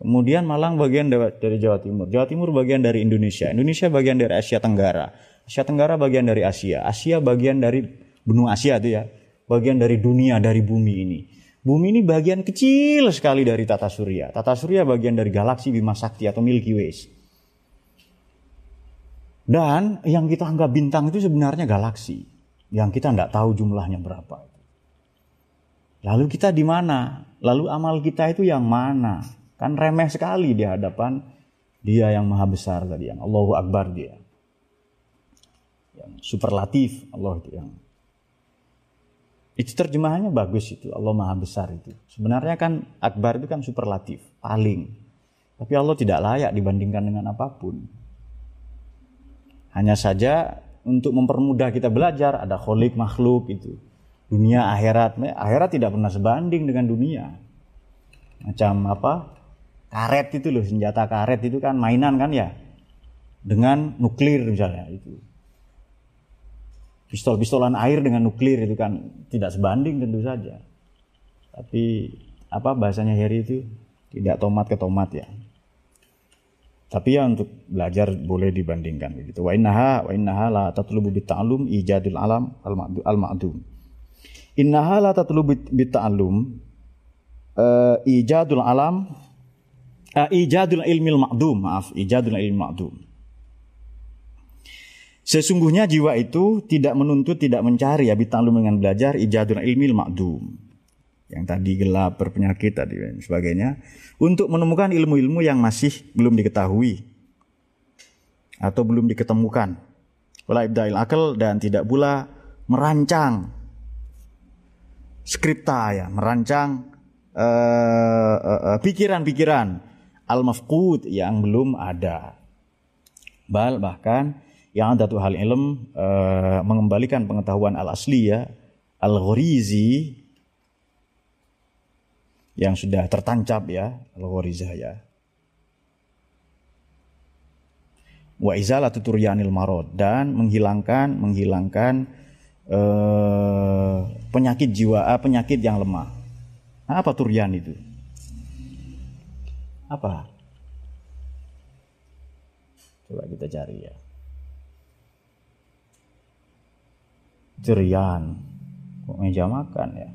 Kemudian Malang bagian dari Jawa Timur. Jawa Timur bagian dari Indonesia. Indonesia bagian dari Asia Tenggara. Asia Tenggara bagian dari Asia, Asia bagian dari benua Asia itu ya, bagian dari dunia dari bumi ini. Bumi ini bagian kecil sekali dari tata surya. Tata surya bagian dari galaksi Bima Sakti atau Milky Way. Dan yang kita anggap bintang itu sebenarnya galaksi. Yang kita tidak tahu jumlahnya berapa. Lalu kita di mana? Lalu amal kita itu yang mana? Kan remeh sekali di hadapan dia yang maha besar tadi. Yang Allahu Akbar dia yang superlatif Allah itu yang itu terjemahannya bagus itu Allah maha besar itu. Sebenarnya kan akbar itu kan superlatif paling. Tapi Allah tidak layak dibandingkan dengan apa pun. Hanya saja untuk mempermudah kita belajar ada kholik makhluk itu. Dunia akhirat. Akhirat tidak pernah sebanding dengan dunia. Macam apa? Karet itu loh senjata karet itu kan mainan kan ya. Dengan nuklir misalnya itu pistol-pistolan air dengan nuklir itu kan tidak sebanding tentu saja. Tapi apa bahasanya Harry itu tidak tomat ke tomat ya. Tapi ya untuk belajar boleh dibandingkan begitu. Wa innaha wa innaha la tatlubu bita'allum ijadul alam al-ma'dum. Innaha la tatlubu bita'allum uh, ijadul alam uh, ijadul ilmil ma'dum, maaf, ijadul ilmil ma'dum. Sesungguhnya jiwa itu tidak menuntut, tidak mencari ya bita'allum dengan belajar ijadul ilmil ma'dum. Yang tadi gelap, berpenyakit tadi dan sebagainya untuk menemukan ilmu-ilmu yang masih belum diketahui atau belum diketemukan. Wala ibda'il akal dan tidak pula merancang skripta ya, merancang uh, uh, uh, pikiran-pikiran al-mafqud yang belum ada. Bal bahkan yang ada tuh hal ilm uh, mengembalikan pengetahuan al-asli ya, al-ghorizi yang sudah tertancap ya al-gharizah ya. Wa izalatu turyanil marad dan menghilangkan menghilangkan eh, penyakit jiwa eh, penyakit yang lemah. Nah, apa turyan itu? Apa? Coba kita cari ya. Turyan. Kok meja makan ya?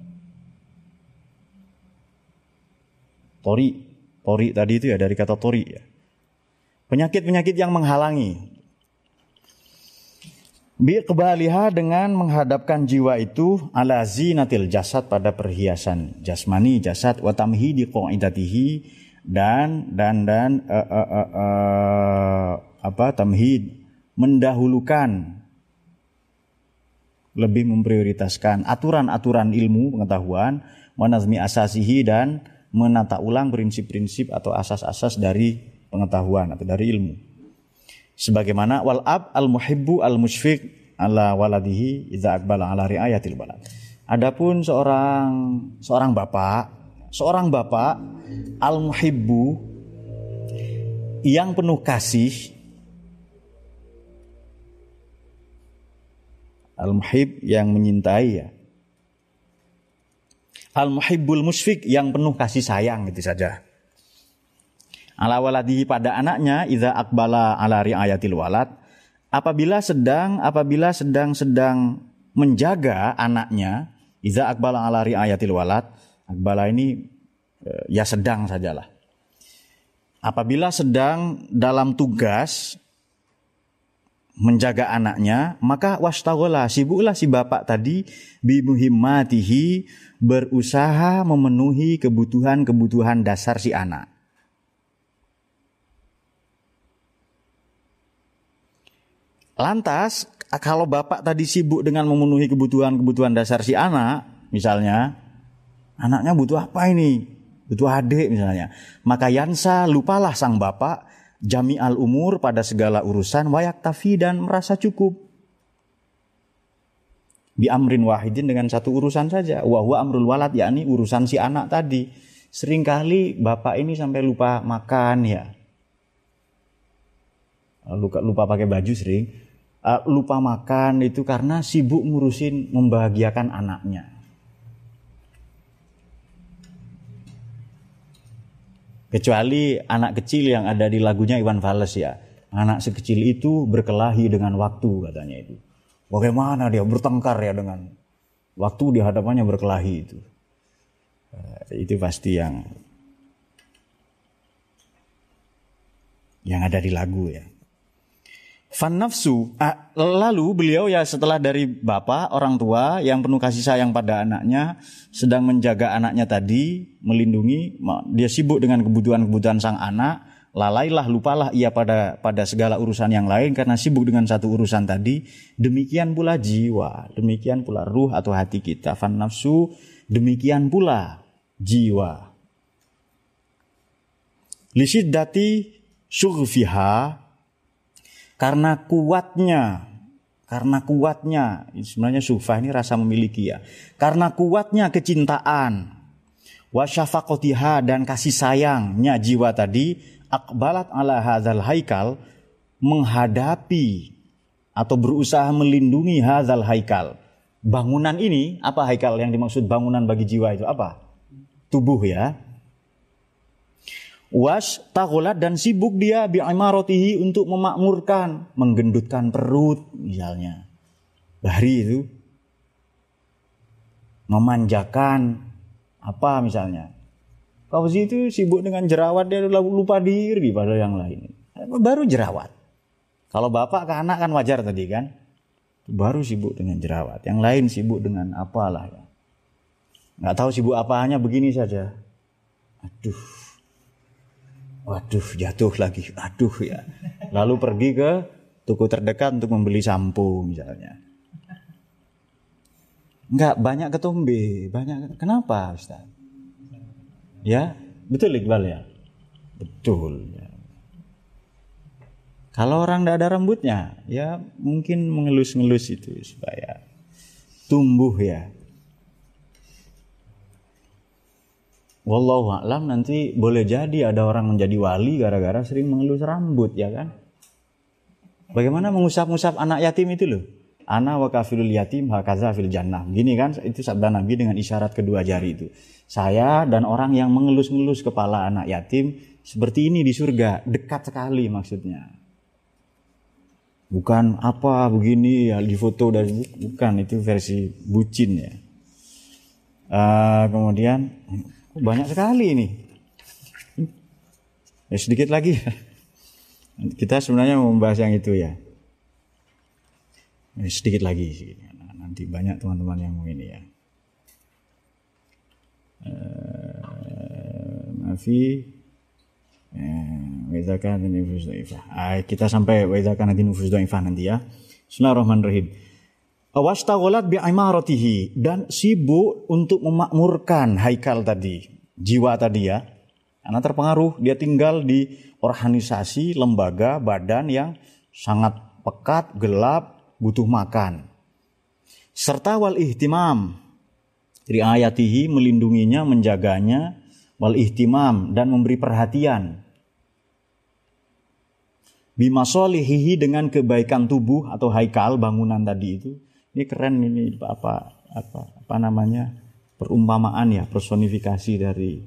Tori. Tori tadi itu ya dari kata tori ya. Penyakit-penyakit yang menghalangi. Bi kebaliha dengan menghadapkan jiwa itu ala zinatil jasad pada perhiasan jasmani jasad wa qaidatihi dan dan dan uh, uh, uh, uh, apa tamhid mendahulukan lebih memprioritaskan aturan-aturan ilmu pengetahuan manazmi asasihi dan menata ulang prinsip-prinsip atau asas-asas dari pengetahuan atau dari ilmu. Sebagaimana wal ab al muhibbu al musyfiq ala waladihi idza aqbala ala riayatil balad. Adapun seorang seorang bapak, seorang bapak al muhibbu yang penuh kasih al muhib yang menyintai ya Al-muhibbul musfik yang penuh kasih sayang itu saja. Ala waladi pada anaknya idza akbala ala riayatil walad apabila sedang apabila sedang sedang menjaga anaknya idza akbala ala riayatil walad akbala ini eh, ya sedang sajalah. Apabila sedang dalam tugas menjaga anaknya, maka wastagola sibuklah si bapak tadi bimuhimmatihi berusaha memenuhi kebutuhan-kebutuhan dasar si anak. Lantas, kalau bapak tadi sibuk dengan memenuhi kebutuhan-kebutuhan dasar si anak, misalnya, anaknya butuh apa ini? Butuh adik misalnya. Maka Yansa lupalah sang bapak jami al umur pada segala urusan wayak tafi dan merasa cukup. Bi amrin wahidin dengan satu urusan saja. Wahwa amrul walad yakni urusan si anak tadi. Seringkali bapak ini sampai lupa makan ya. Lupa lupa pakai baju sering. Uh, lupa makan itu karena sibuk ngurusin membahagiakan anaknya Kecuali anak kecil yang ada di lagunya Iwan Fals ya. Anak sekecil itu berkelahi dengan waktu katanya itu. Bagaimana dia bertengkar ya dengan waktu di hadapannya berkelahi itu. Eh, itu pasti yang yang ada di lagu ya. Fan nafsu. Ah, lalu beliau ya setelah dari bapak orang tua yang penuh kasih sayang pada anaknya sedang menjaga anaknya tadi, melindungi, dia sibuk dengan kebutuhan-kebutuhan sang anak, lalailah lupalah ia pada pada segala urusan yang lain karena sibuk dengan satu urusan tadi. Demikian pula jiwa, demikian pula ruh atau hati kita. Fan nafsu, demikian pula jiwa. Lisiddati syughfiha karena kuatnya. Karena kuatnya. Sebenarnya sufah ini rasa memiliki ya. Karena kuatnya kecintaan. Wasyafakotiha dan kasih sayangnya jiwa tadi akbalat ala hadzal haikal menghadapi atau berusaha melindungi hadzal haikal. Bangunan ini apa haikal yang dimaksud bangunan bagi jiwa itu? Apa? Tubuh ya Was tagolat dan sibuk dia bi'amarotihi untuk memakmurkan, menggendutkan perut misalnya. Bahri itu memanjakan apa misalnya. Fauzi itu sibuk dengan jerawat dia lupa diri pada yang lain. Baru jerawat. Kalau bapak ke anak kan wajar tadi kan. Baru sibuk dengan jerawat. Yang lain sibuk dengan apalah ya. Nggak tahu sibuk apanya begini saja. Aduh. Waduh jatuh lagi. Aduh ya. Lalu pergi ke toko terdekat untuk membeli sampo misalnya. Enggak, banyak ketombe, banyak. Kenapa, Ustaz? Ya, betul Iqbal ya? Betul. Ya. Kalau orang tidak ada rambutnya, ya mungkin mengelus-ngelus itu supaya tumbuh ya. Wallahu a'lam nanti boleh jadi ada orang menjadi wali gara-gara sering mengelus rambut ya kan? Bagaimana mengusap-usap anak yatim itu loh? Ana wa kafilul yatim hakaza fil jannah. Gini kan itu sabda Nabi dengan isyarat kedua jari itu. Saya dan orang yang mengelus-ngelus kepala anak yatim seperti ini di surga, dekat sekali maksudnya. Bukan apa begini ya di foto dari bukan itu versi bucin ya. Uh, kemudian banyak sekali ini. Ya, sedikit lagi. Kita sebenarnya mau membahas yang itu ya. Ini sedikit lagi nanti banyak teman-teman yang mau ini ya Mafi Wezakan nufus dhaifah. Kita sampai wezakan nanti nufus dhaifah nanti ya. Bismillahirrahmanirrahim. Wastagholat bi'imaratihi dan sibuk untuk memakmurkan haikal tadi, jiwa tadi ya. Karena terpengaruh dia tinggal di organisasi, lembaga, badan yang sangat pekat, gelap, butuh makan. Serta wal ihtimam. Dari ayatihi melindunginya, menjaganya, wal ihtimam dan memberi perhatian. Bimasolihihi dengan kebaikan tubuh atau haikal bangunan tadi itu. Ini keren ini apa apa apa namanya perumpamaan ya personifikasi dari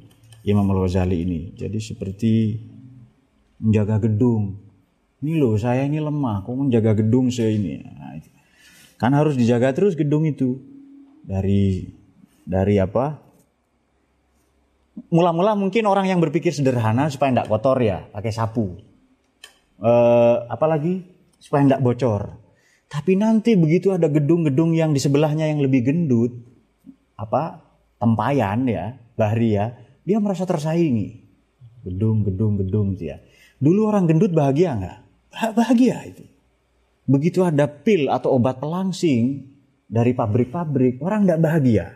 Imam Al-Ghazali ini. Jadi seperti menjaga gedung, ini loh saya ini lemah, kok menjaga gedung saya ini. Nah, kan harus dijaga terus gedung itu dari dari apa? Mula-mula mungkin orang yang berpikir sederhana supaya tidak kotor ya, pakai sapu. E, apalagi supaya tidak bocor. Tapi nanti begitu ada gedung-gedung yang di sebelahnya yang lebih gendut, apa tempayan ya, bahri ya, dia merasa tersaingi. Gedung, gedung, gedung ya. Dulu orang gendut bahagia nggak? bahagia itu. Begitu ada pil atau obat pelangsing dari pabrik-pabrik, orang tidak bahagia.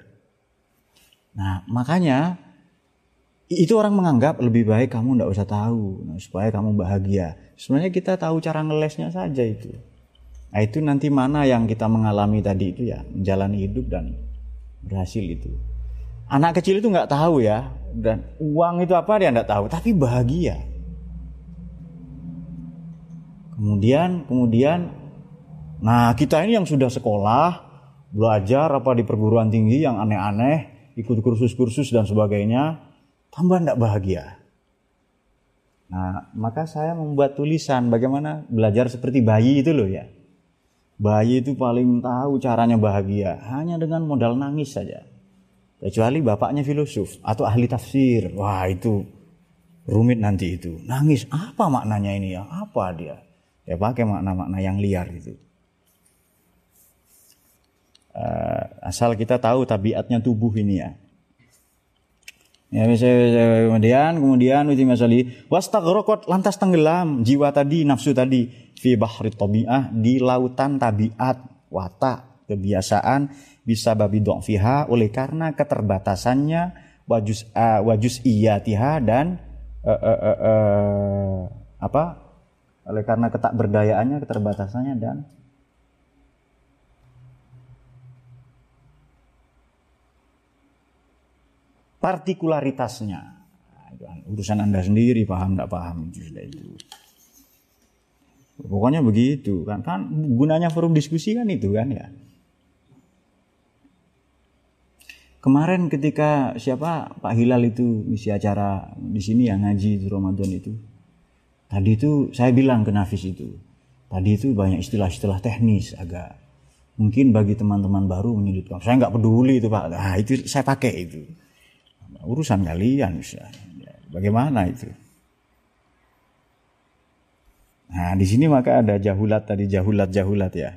Nah, makanya itu orang menganggap lebih baik kamu tidak usah tahu supaya kamu bahagia. Sebenarnya kita tahu cara ngelesnya saja itu. Nah, itu nanti mana yang kita mengalami tadi itu ya, menjalani hidup dan berhasil itu. Anak kecil itu nggak tahu ya, dan uang itu apa dia nggak tahu, tapi bahagia. Kemudian, kemudian, nah kita ini yang sudah sekolah, belajar apa di perguruan tinggi yang aneh-aneh, ikut kursus-kursus dan sebagainya, tambah tidak bahagia. Nah, maka saya membuat tulisan bagaimana belajar seperti bayi itu loh ya. Bayi itu paling tahu caranya bahagia hanya dengan modal nangis saja. Kecuali bapaknya filosof atau ahli tafsir. Wah, itu rumit nanti itu. Nangis apa maknanya ini ya? Apa dia? Ya pakai makna-makna yang liar itu. Uh, asal kita tahu tabiatnya tubuh ini ya. Ya kemudian kemudian uti masali. Wastaghraqat lantas tenggelam jiwa tadi nafsu tadi. Fi bahri tabi'ah di lautan tabiat. Watak kebiasaan bisa babi fiha oleh karena keterbatasannya wajus uh, wajus iyatiha dan uh, uh, uh, uh, apa? Oleh karena ketak berdayaannya, keterbatasannya dan partikularitasnya. Nah, urusan Anda sendiri paham tidak paham itu sudah itu. Pokoknya begitu kan kan gunanya forum diskusi kan itu kan ya. Kemarin ketika siapa Pak Hilal itu isi acara di sini yang ngaji di Ramadan itu. Tadi itu saya bilang ke Nafis itu. Tadi itu banyak istilah-istilah teknis agak mungkin bagi teman-teman baru menyudutkan. Saya nggak peduli itu Pak. Nah, itu saya pakai itu. Urusan kalian. Bagaimana itu? Nah, di sini maka ada jahulat tadi jahulat-jahulat ya.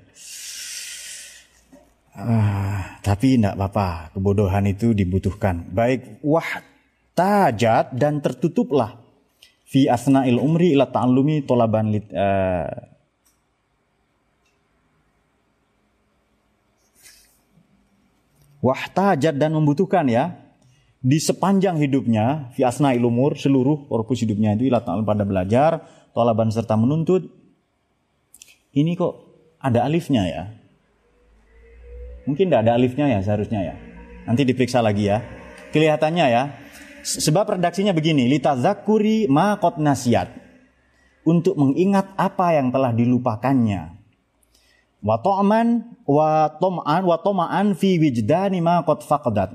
Ah, tapi tidak apa-apa, kebodohan itu dibutuhkan. Baik wah tajat dan tertutuplah fi asna'il umri ila ta'allumi tolaban lit, uh, wahtajat dan membutuhkan ya di sepanjang hidupnya fi asna'il umur seluruh korpus hidupnya itu ila pada belajar tolaban serta menuntut ini kok ada alifnya ya Mungkin tidak ada alifnya ya seharusnya ya. Nanti diperiksa lagi ya. Kelihatannya ya. Sebab redaksinya begini, litazakuri ma qad nasiat. Untuk mengingat apa yang telah dilupakannya. Wa ta'man wa tom'an wa tom'an fi wijdani ma qad faqadat.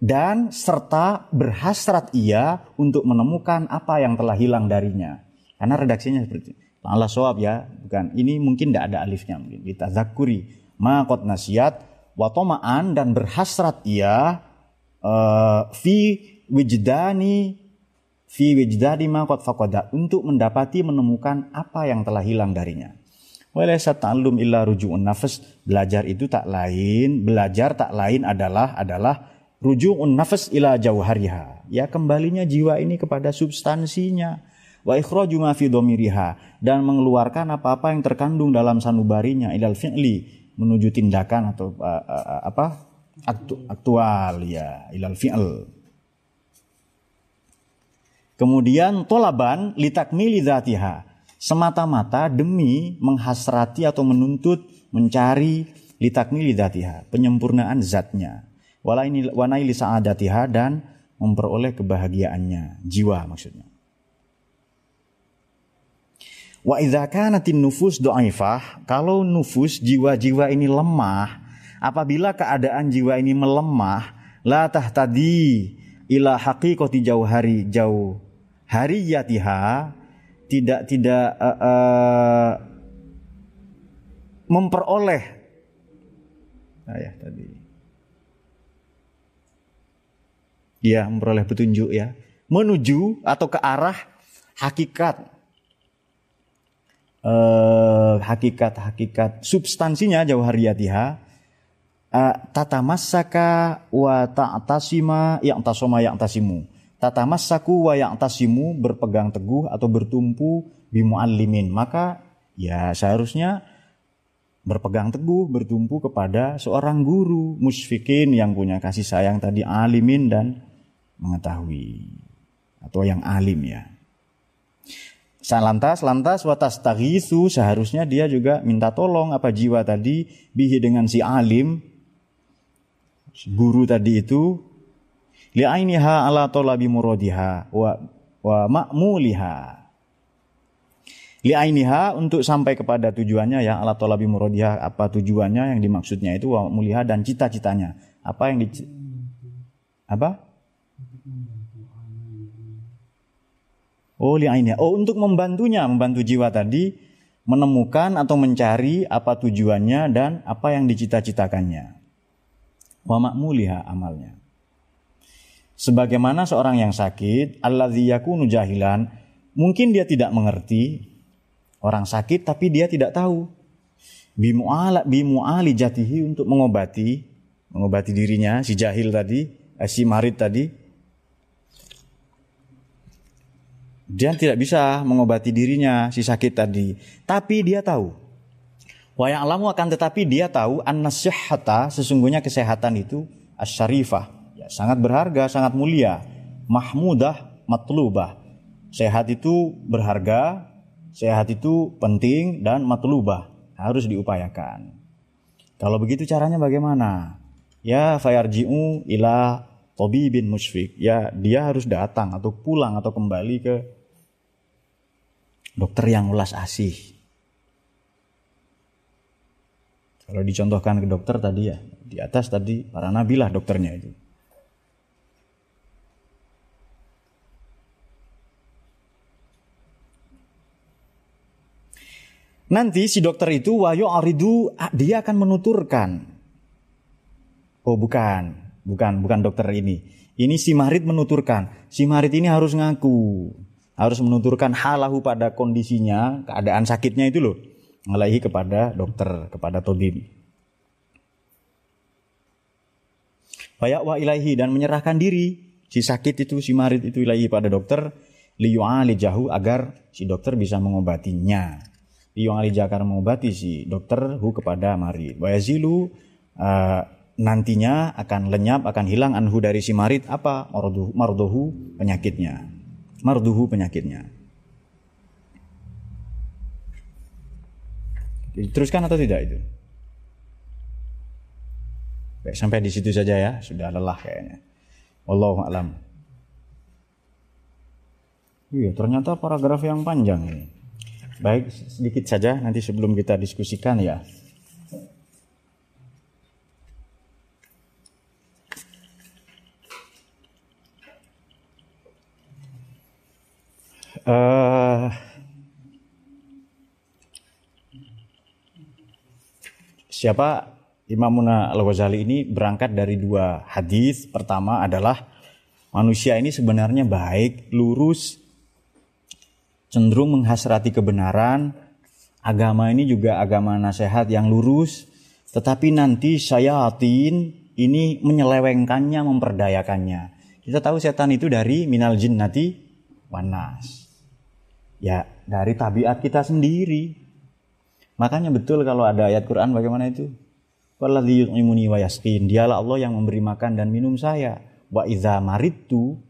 Dan serta berhasrat ia untuk menemukan apa yang telah hilang darinya. Karena redaksinya seperti itu. Allah soab ya, bukan. Ini mungkin tidak ada alifnya mungkin. Litazakuri ma qad nasiat watoma'an dan berhasrat ia uh, fi wijdani fi wijdani ma qad faqada untuk mendapati menemukan apa yang telah hilang darinya. Walaysa ta'allum illa ruju'un nafas. Belajar itu tak lain, belajar tak lain adalah adalah ruju'un nafas ila jauhariha. Ya kembalinya jiwa ini kepada substansinya. Wa ikhraju ma fi dan mengeluarkan apa-apa yang terkandung dalam sanubarinya ilal fi'li menuju tindakan atau uh, uh, apa aktu, aktual ya ilal fi'l. Kemudian tolaban litakmili dzatiha semata-mata demi menghasrati atau menuntut mencari litakmili dzatiha penyempurnaan zatnya. Wanaili dan memperoleh kebahagiaannya, jiwa maksudnya. Wa nufus kalau nufus jiwa-jiwa ini lemah, apabila keadaan jiwa ini melemah, la tahtadi ila haqiqati jauhari jauh hariyatiha tidak tidak uh, uh, memperoleh nah ya tadi ya memperoleh petunjuk ya. Menuju atau ke arah hakikat. Hakikat-hakikat uh, substansinya jauhariyatiha uh, tata masaka wa ta'tasima yang tasoma yang tasimu tata masaku wa yang tasimu berpegang teguh atau bertumpu bimuallimin. Maka ya seharusnya berpegang teguh bertumpu kepada seorang guru musfikin yang punya kasih sayang tadi alimin dan mengetahui atau yang alim ya. Lantas, lantas watas tagisu seharusnya dia juga minta tolong apa jiwa tadi bihi dengan si alim guru tadi itu li'ainiha ala tolabi muradiha wa wa ma'muliha li'ainiha untuk sampai kepada tujuannya ya ala tolabi muradiha apa tujuannya yang dimaksudnya itu wa muliha dan cita-citanya. Apa yang di apa Oh, li'ainya. Oh, untuk membantunya, membantu jiwa tadi menemukan atau mencari apa tujuannya dan apa yang dicita-citakannya. Wa makmuliha amalnya. Sebagaimana seorang yang sakit, alladzi yakunu jahilan, mungkin dia tidak mengerti orang sakit tapi dia tidak tahu. Bimu'ala bimu'ali jatihi untuk mengobati mengobati dirinya si jahil tadi, eh, si marid tadi Dia tidak bisa mengobati dirinya si sakit tadi. Tapi dia tahu. Wa ya'lamu akan tetapi dia tahu an-nasihata sesungguhnya kesehatan itu asyarifah. Ya, sangat berharga, sangat mulia. Mahmudah, matlubah. Sehat itu berharga, sehat itu penting dan matlubah. Harus diupayakan. Kalau begitu caranya bagaimana? Ya fayarji'u ila bin musfik. Ya dia harus datang atau pulang atau kembali ke dokter yang ulas asih. Kalau dicontohkan ke dokter tadi ya, di atas tadi para nabi lah dokternya itu. Nanti si dokter itu wayo aridu dia akan menuturkan. Oh bukan, bukan, bukan dokter ini. Ini si Marit menuturkan. Si Marit ini harus ngaku harus menuturkan halahu pada kondisinya, keadaan sakitnya itu loh, ngalahi kepada dokter, kepada tobib. Bayak wa ilahi dan menyerahkan diri si sakit itu si Marit itu ilahi pada dokter liyu'ali jahu agar si dokter bisa mengobatinya yang ali jakar mengobati si dokter hu kepada marid. Wayazilu uh, nantinya akan lenyap, akan hilang anhu dari si marid apa? Marduhu, marduhu penyakitnya. Marduhu penyakitnya. Teruskan atau tidak itu? Baik, sampai di situ saja ya, sudah lelah kayaknya. Wallahu a'lam. Iya, ternyata paragraf yang panjang ini. Baik, sedikit saja nanti sebelum kita diskusikan ya. Uh, siapa Imam Muna Al-Ghazali ini berangkat dari dua hadis. Pertama adalah manusia ini sebenarnya baik, lurus, cenderung menghasrati kebenaran. Agama ini juga agama nasihat yang lurus, tetapi nanti syayatin ini menyelewengkannya, memperdayakannya. Kita tahu setan itu dari minal jinnati wanas. Ya, dari tabiat kita sendiri. Makanya betul kalau ada ayat Quran bagaimana itu? Dialah Allah yang memberi makan dan minum saya. Wa idza maridtu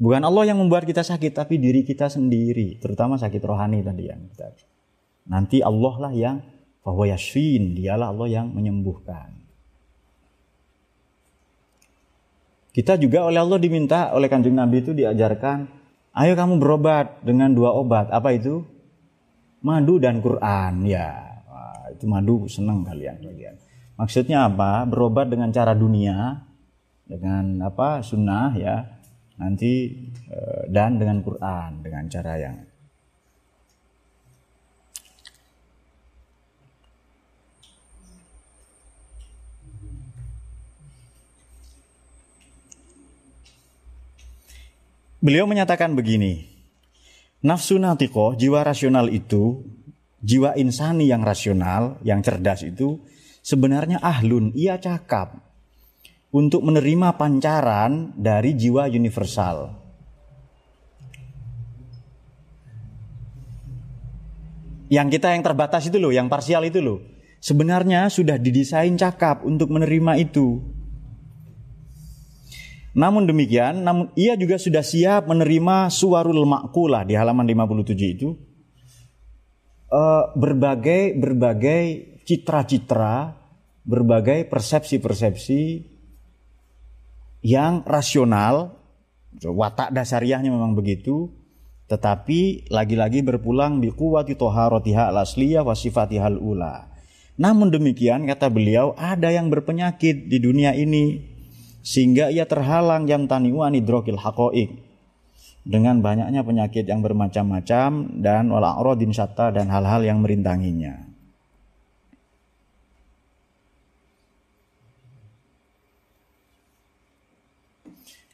Bukan Allah yang membuat kita sakit, tapi diri kita sendiri, terutama sakit rohani tadi yang kita. Nanti Allah lah yang bahwa yashin, dialah Allah yang menyembuhkan. Kita juga oleh Allah diminta oleh kanjeng Nabi itu diajarkan, ayo kamu berobat dengan dua obat. Apa itu? Madu dan Quran. Ya, itu madu senang kalian kalian. Maksudnya apa? Berobat dengan cara dunia, dengan apa? Sunnah ya nanti eh, dan dengan Quran dengan cara yang Beliau menyatakan begini, nafsu natiko, jiwa rasional itu, jiwa insani yang rasional, yang cerdas itu, sebenarnya ahlun, ia cakap, untuk menerima pancaran dari jiwa universal. Yang kita yang terbatas itu loh, yang parsial itu loh. Sebenarnya sudah didesain cakap untuk menerima itu. Namun demikian, namun ia juga sudah siap menerima suarul makulah di halaman 57 itu. Uh, berbagai berbagai citra-citra, berbagai persepsi-persepsi yang rasional, watak dasariahnya memang begitu, tetapi lagi-lagi berpulang di kuwati toharotiha al-asliyah wa ula. Namun demikian kata beliau ada yang berpenyakit di dunia ini sehingga ia terhalang jam taniwan idrokil hakoik dengan banyaknya penyakit yang bermacam-macam dan wala din dan hal-hal yang merintanginya.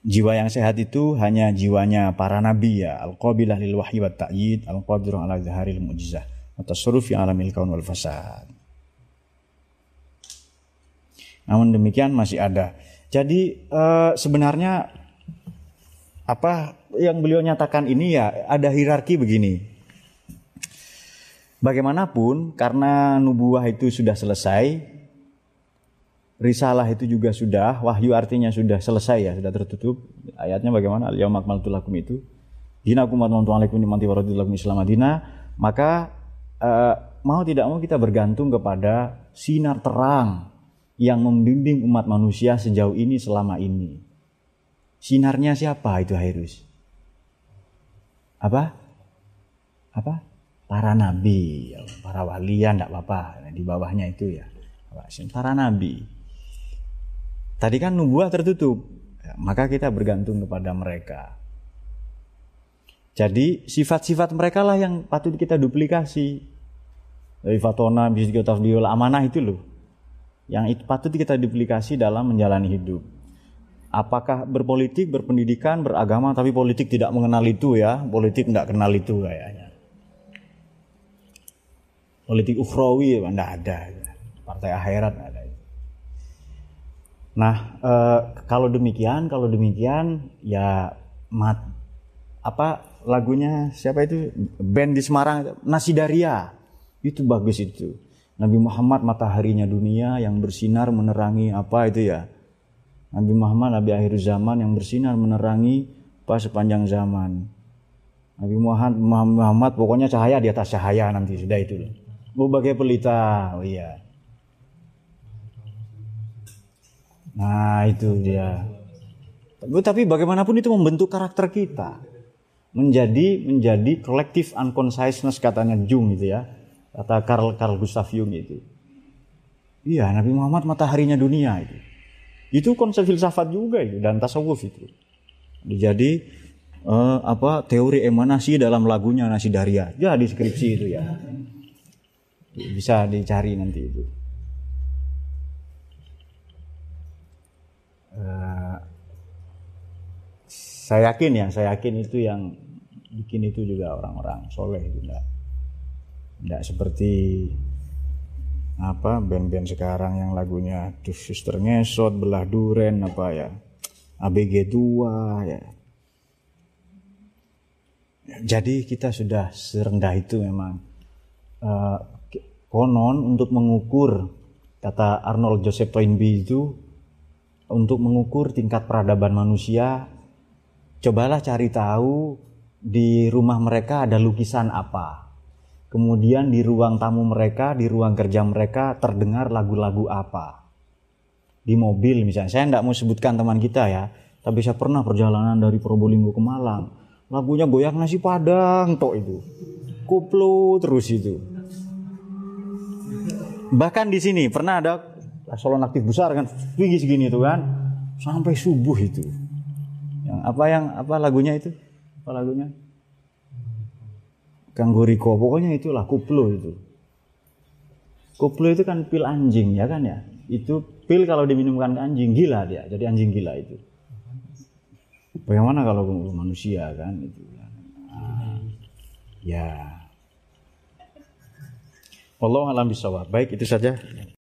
Jiwa yang sehat itu hanya jiwanya para nabi ya. Al-qabilah lil wahyi wa ta'yid, al-qadirun ala zaharil mu'jizah, wa fi alamil kaun wal fasad. Namun demikian masih ada. Jadi uh, sebenarnya apa yang beliau nyatakan ini ya ada hierarki begini. Bagaimanapun karena nubuah itu sudah selesai, risalah itu juga sudah, wahyu artinya sudah selesai ya, sudah tertutup. Ayatnya bagaimana? Al yauma akmaltu lakum itu. Dinakum wa alaikum ni'mati wa lakum Islam maka uh, mau tidak mau kita bergantung kepada sinar terang yang membimbing umat manusia sejauh ini selama ini. Sinarnya siapa itu Hairus? Apa? Apa? Para nabi, para wali ya enggak apa-apa, di bawahnya itu ya. Para nabi. Tadi kan nubuah tertutup, ya, maka kita bergantung kepada mereka. Jadi sifat-sifat mereka lah yang patut kita duplikasi. dari fatona bisa kita amanah itu loh yang itu patut kita duplikasi dalam menjalani hidup. Apakah berpolitik berpendidikan beragama tapi politik tidak mengenal itu ya? Politik tidak kenal itu kayaknya. Politik ukhrawi tidak ada. Partai akhirat tidak ada nah e, kalau demikian kalau demikian ya mat apa lagunya siapa itu? Band di Semarang Nasidaria. Itu bagus itu Nabi Muhammad mataharinya dunia yang bersinar menerangi apa itu ya Nabi Muhammad Nabi akhir zaman yang bersinar menerangi pas sepanjang zaman Nabi Muhammad, Muhammad pokoknya cahaya di atas cahaya nanti sudah itu loh. Oh bagai pelita, oh iya. Nah itu dia. Tapi bagaimanapun itu membentuk karakter kita. Menjadi menjadi collective unconsciousness katanya Jung itu ya. Kata Carl Carl Gustav Jung itu. Iya, Nabi Muhammad mataharinya dunia itu. Itu konsep filsafat juga itu dan tasawuf itu. Jadi uh, apa teori emanasi dalam lagunya Nasi Daria. Ya deskripsi itu ya bisa dicari nanti itu uh, saya yakin ya saya yakin itu yang bikin itu juga orang-orang soleh itu enggak enggak seperti apa band-band sekarang yang lagunya tuh suster ngesot belah duren apa ya ABG tua ya jadi kita sudah serendah itu memang uh, Konon untuk mengukur kata Arnold Joseph Toynbee itu untuk mengukur tingkat peradaban manusia cobalah cari tahu di rumah mereka ada lukisan apa. Kemudian di ruang tamu mereka, di ruang kerja mereka terdengar lagu-lagu apa. Di mobil misalnya, saya tidak mau sebutkan teman kita ya, tapi saya pernah perjalanan dari Probolinggo ke Malang. Lagunya goyang nasi padang tok itu. Koplo terus itu bahkan di sini pernah ada salon aktif besar kan tinggi segini itu kan sampai subuh itu yang apa yang apa lagunya itu apa lagunya Kangguriko pokoknya itulah kuplo itu. Kuplo itu kan pil anjing ya kan ya? Itu pil kalau diminumkan ke anjing gila dia. Jadi anjing gila itu. Bagaimana kalau manusia kan itu. Nah, ya. Allah alam bisawab. Baik itu saja.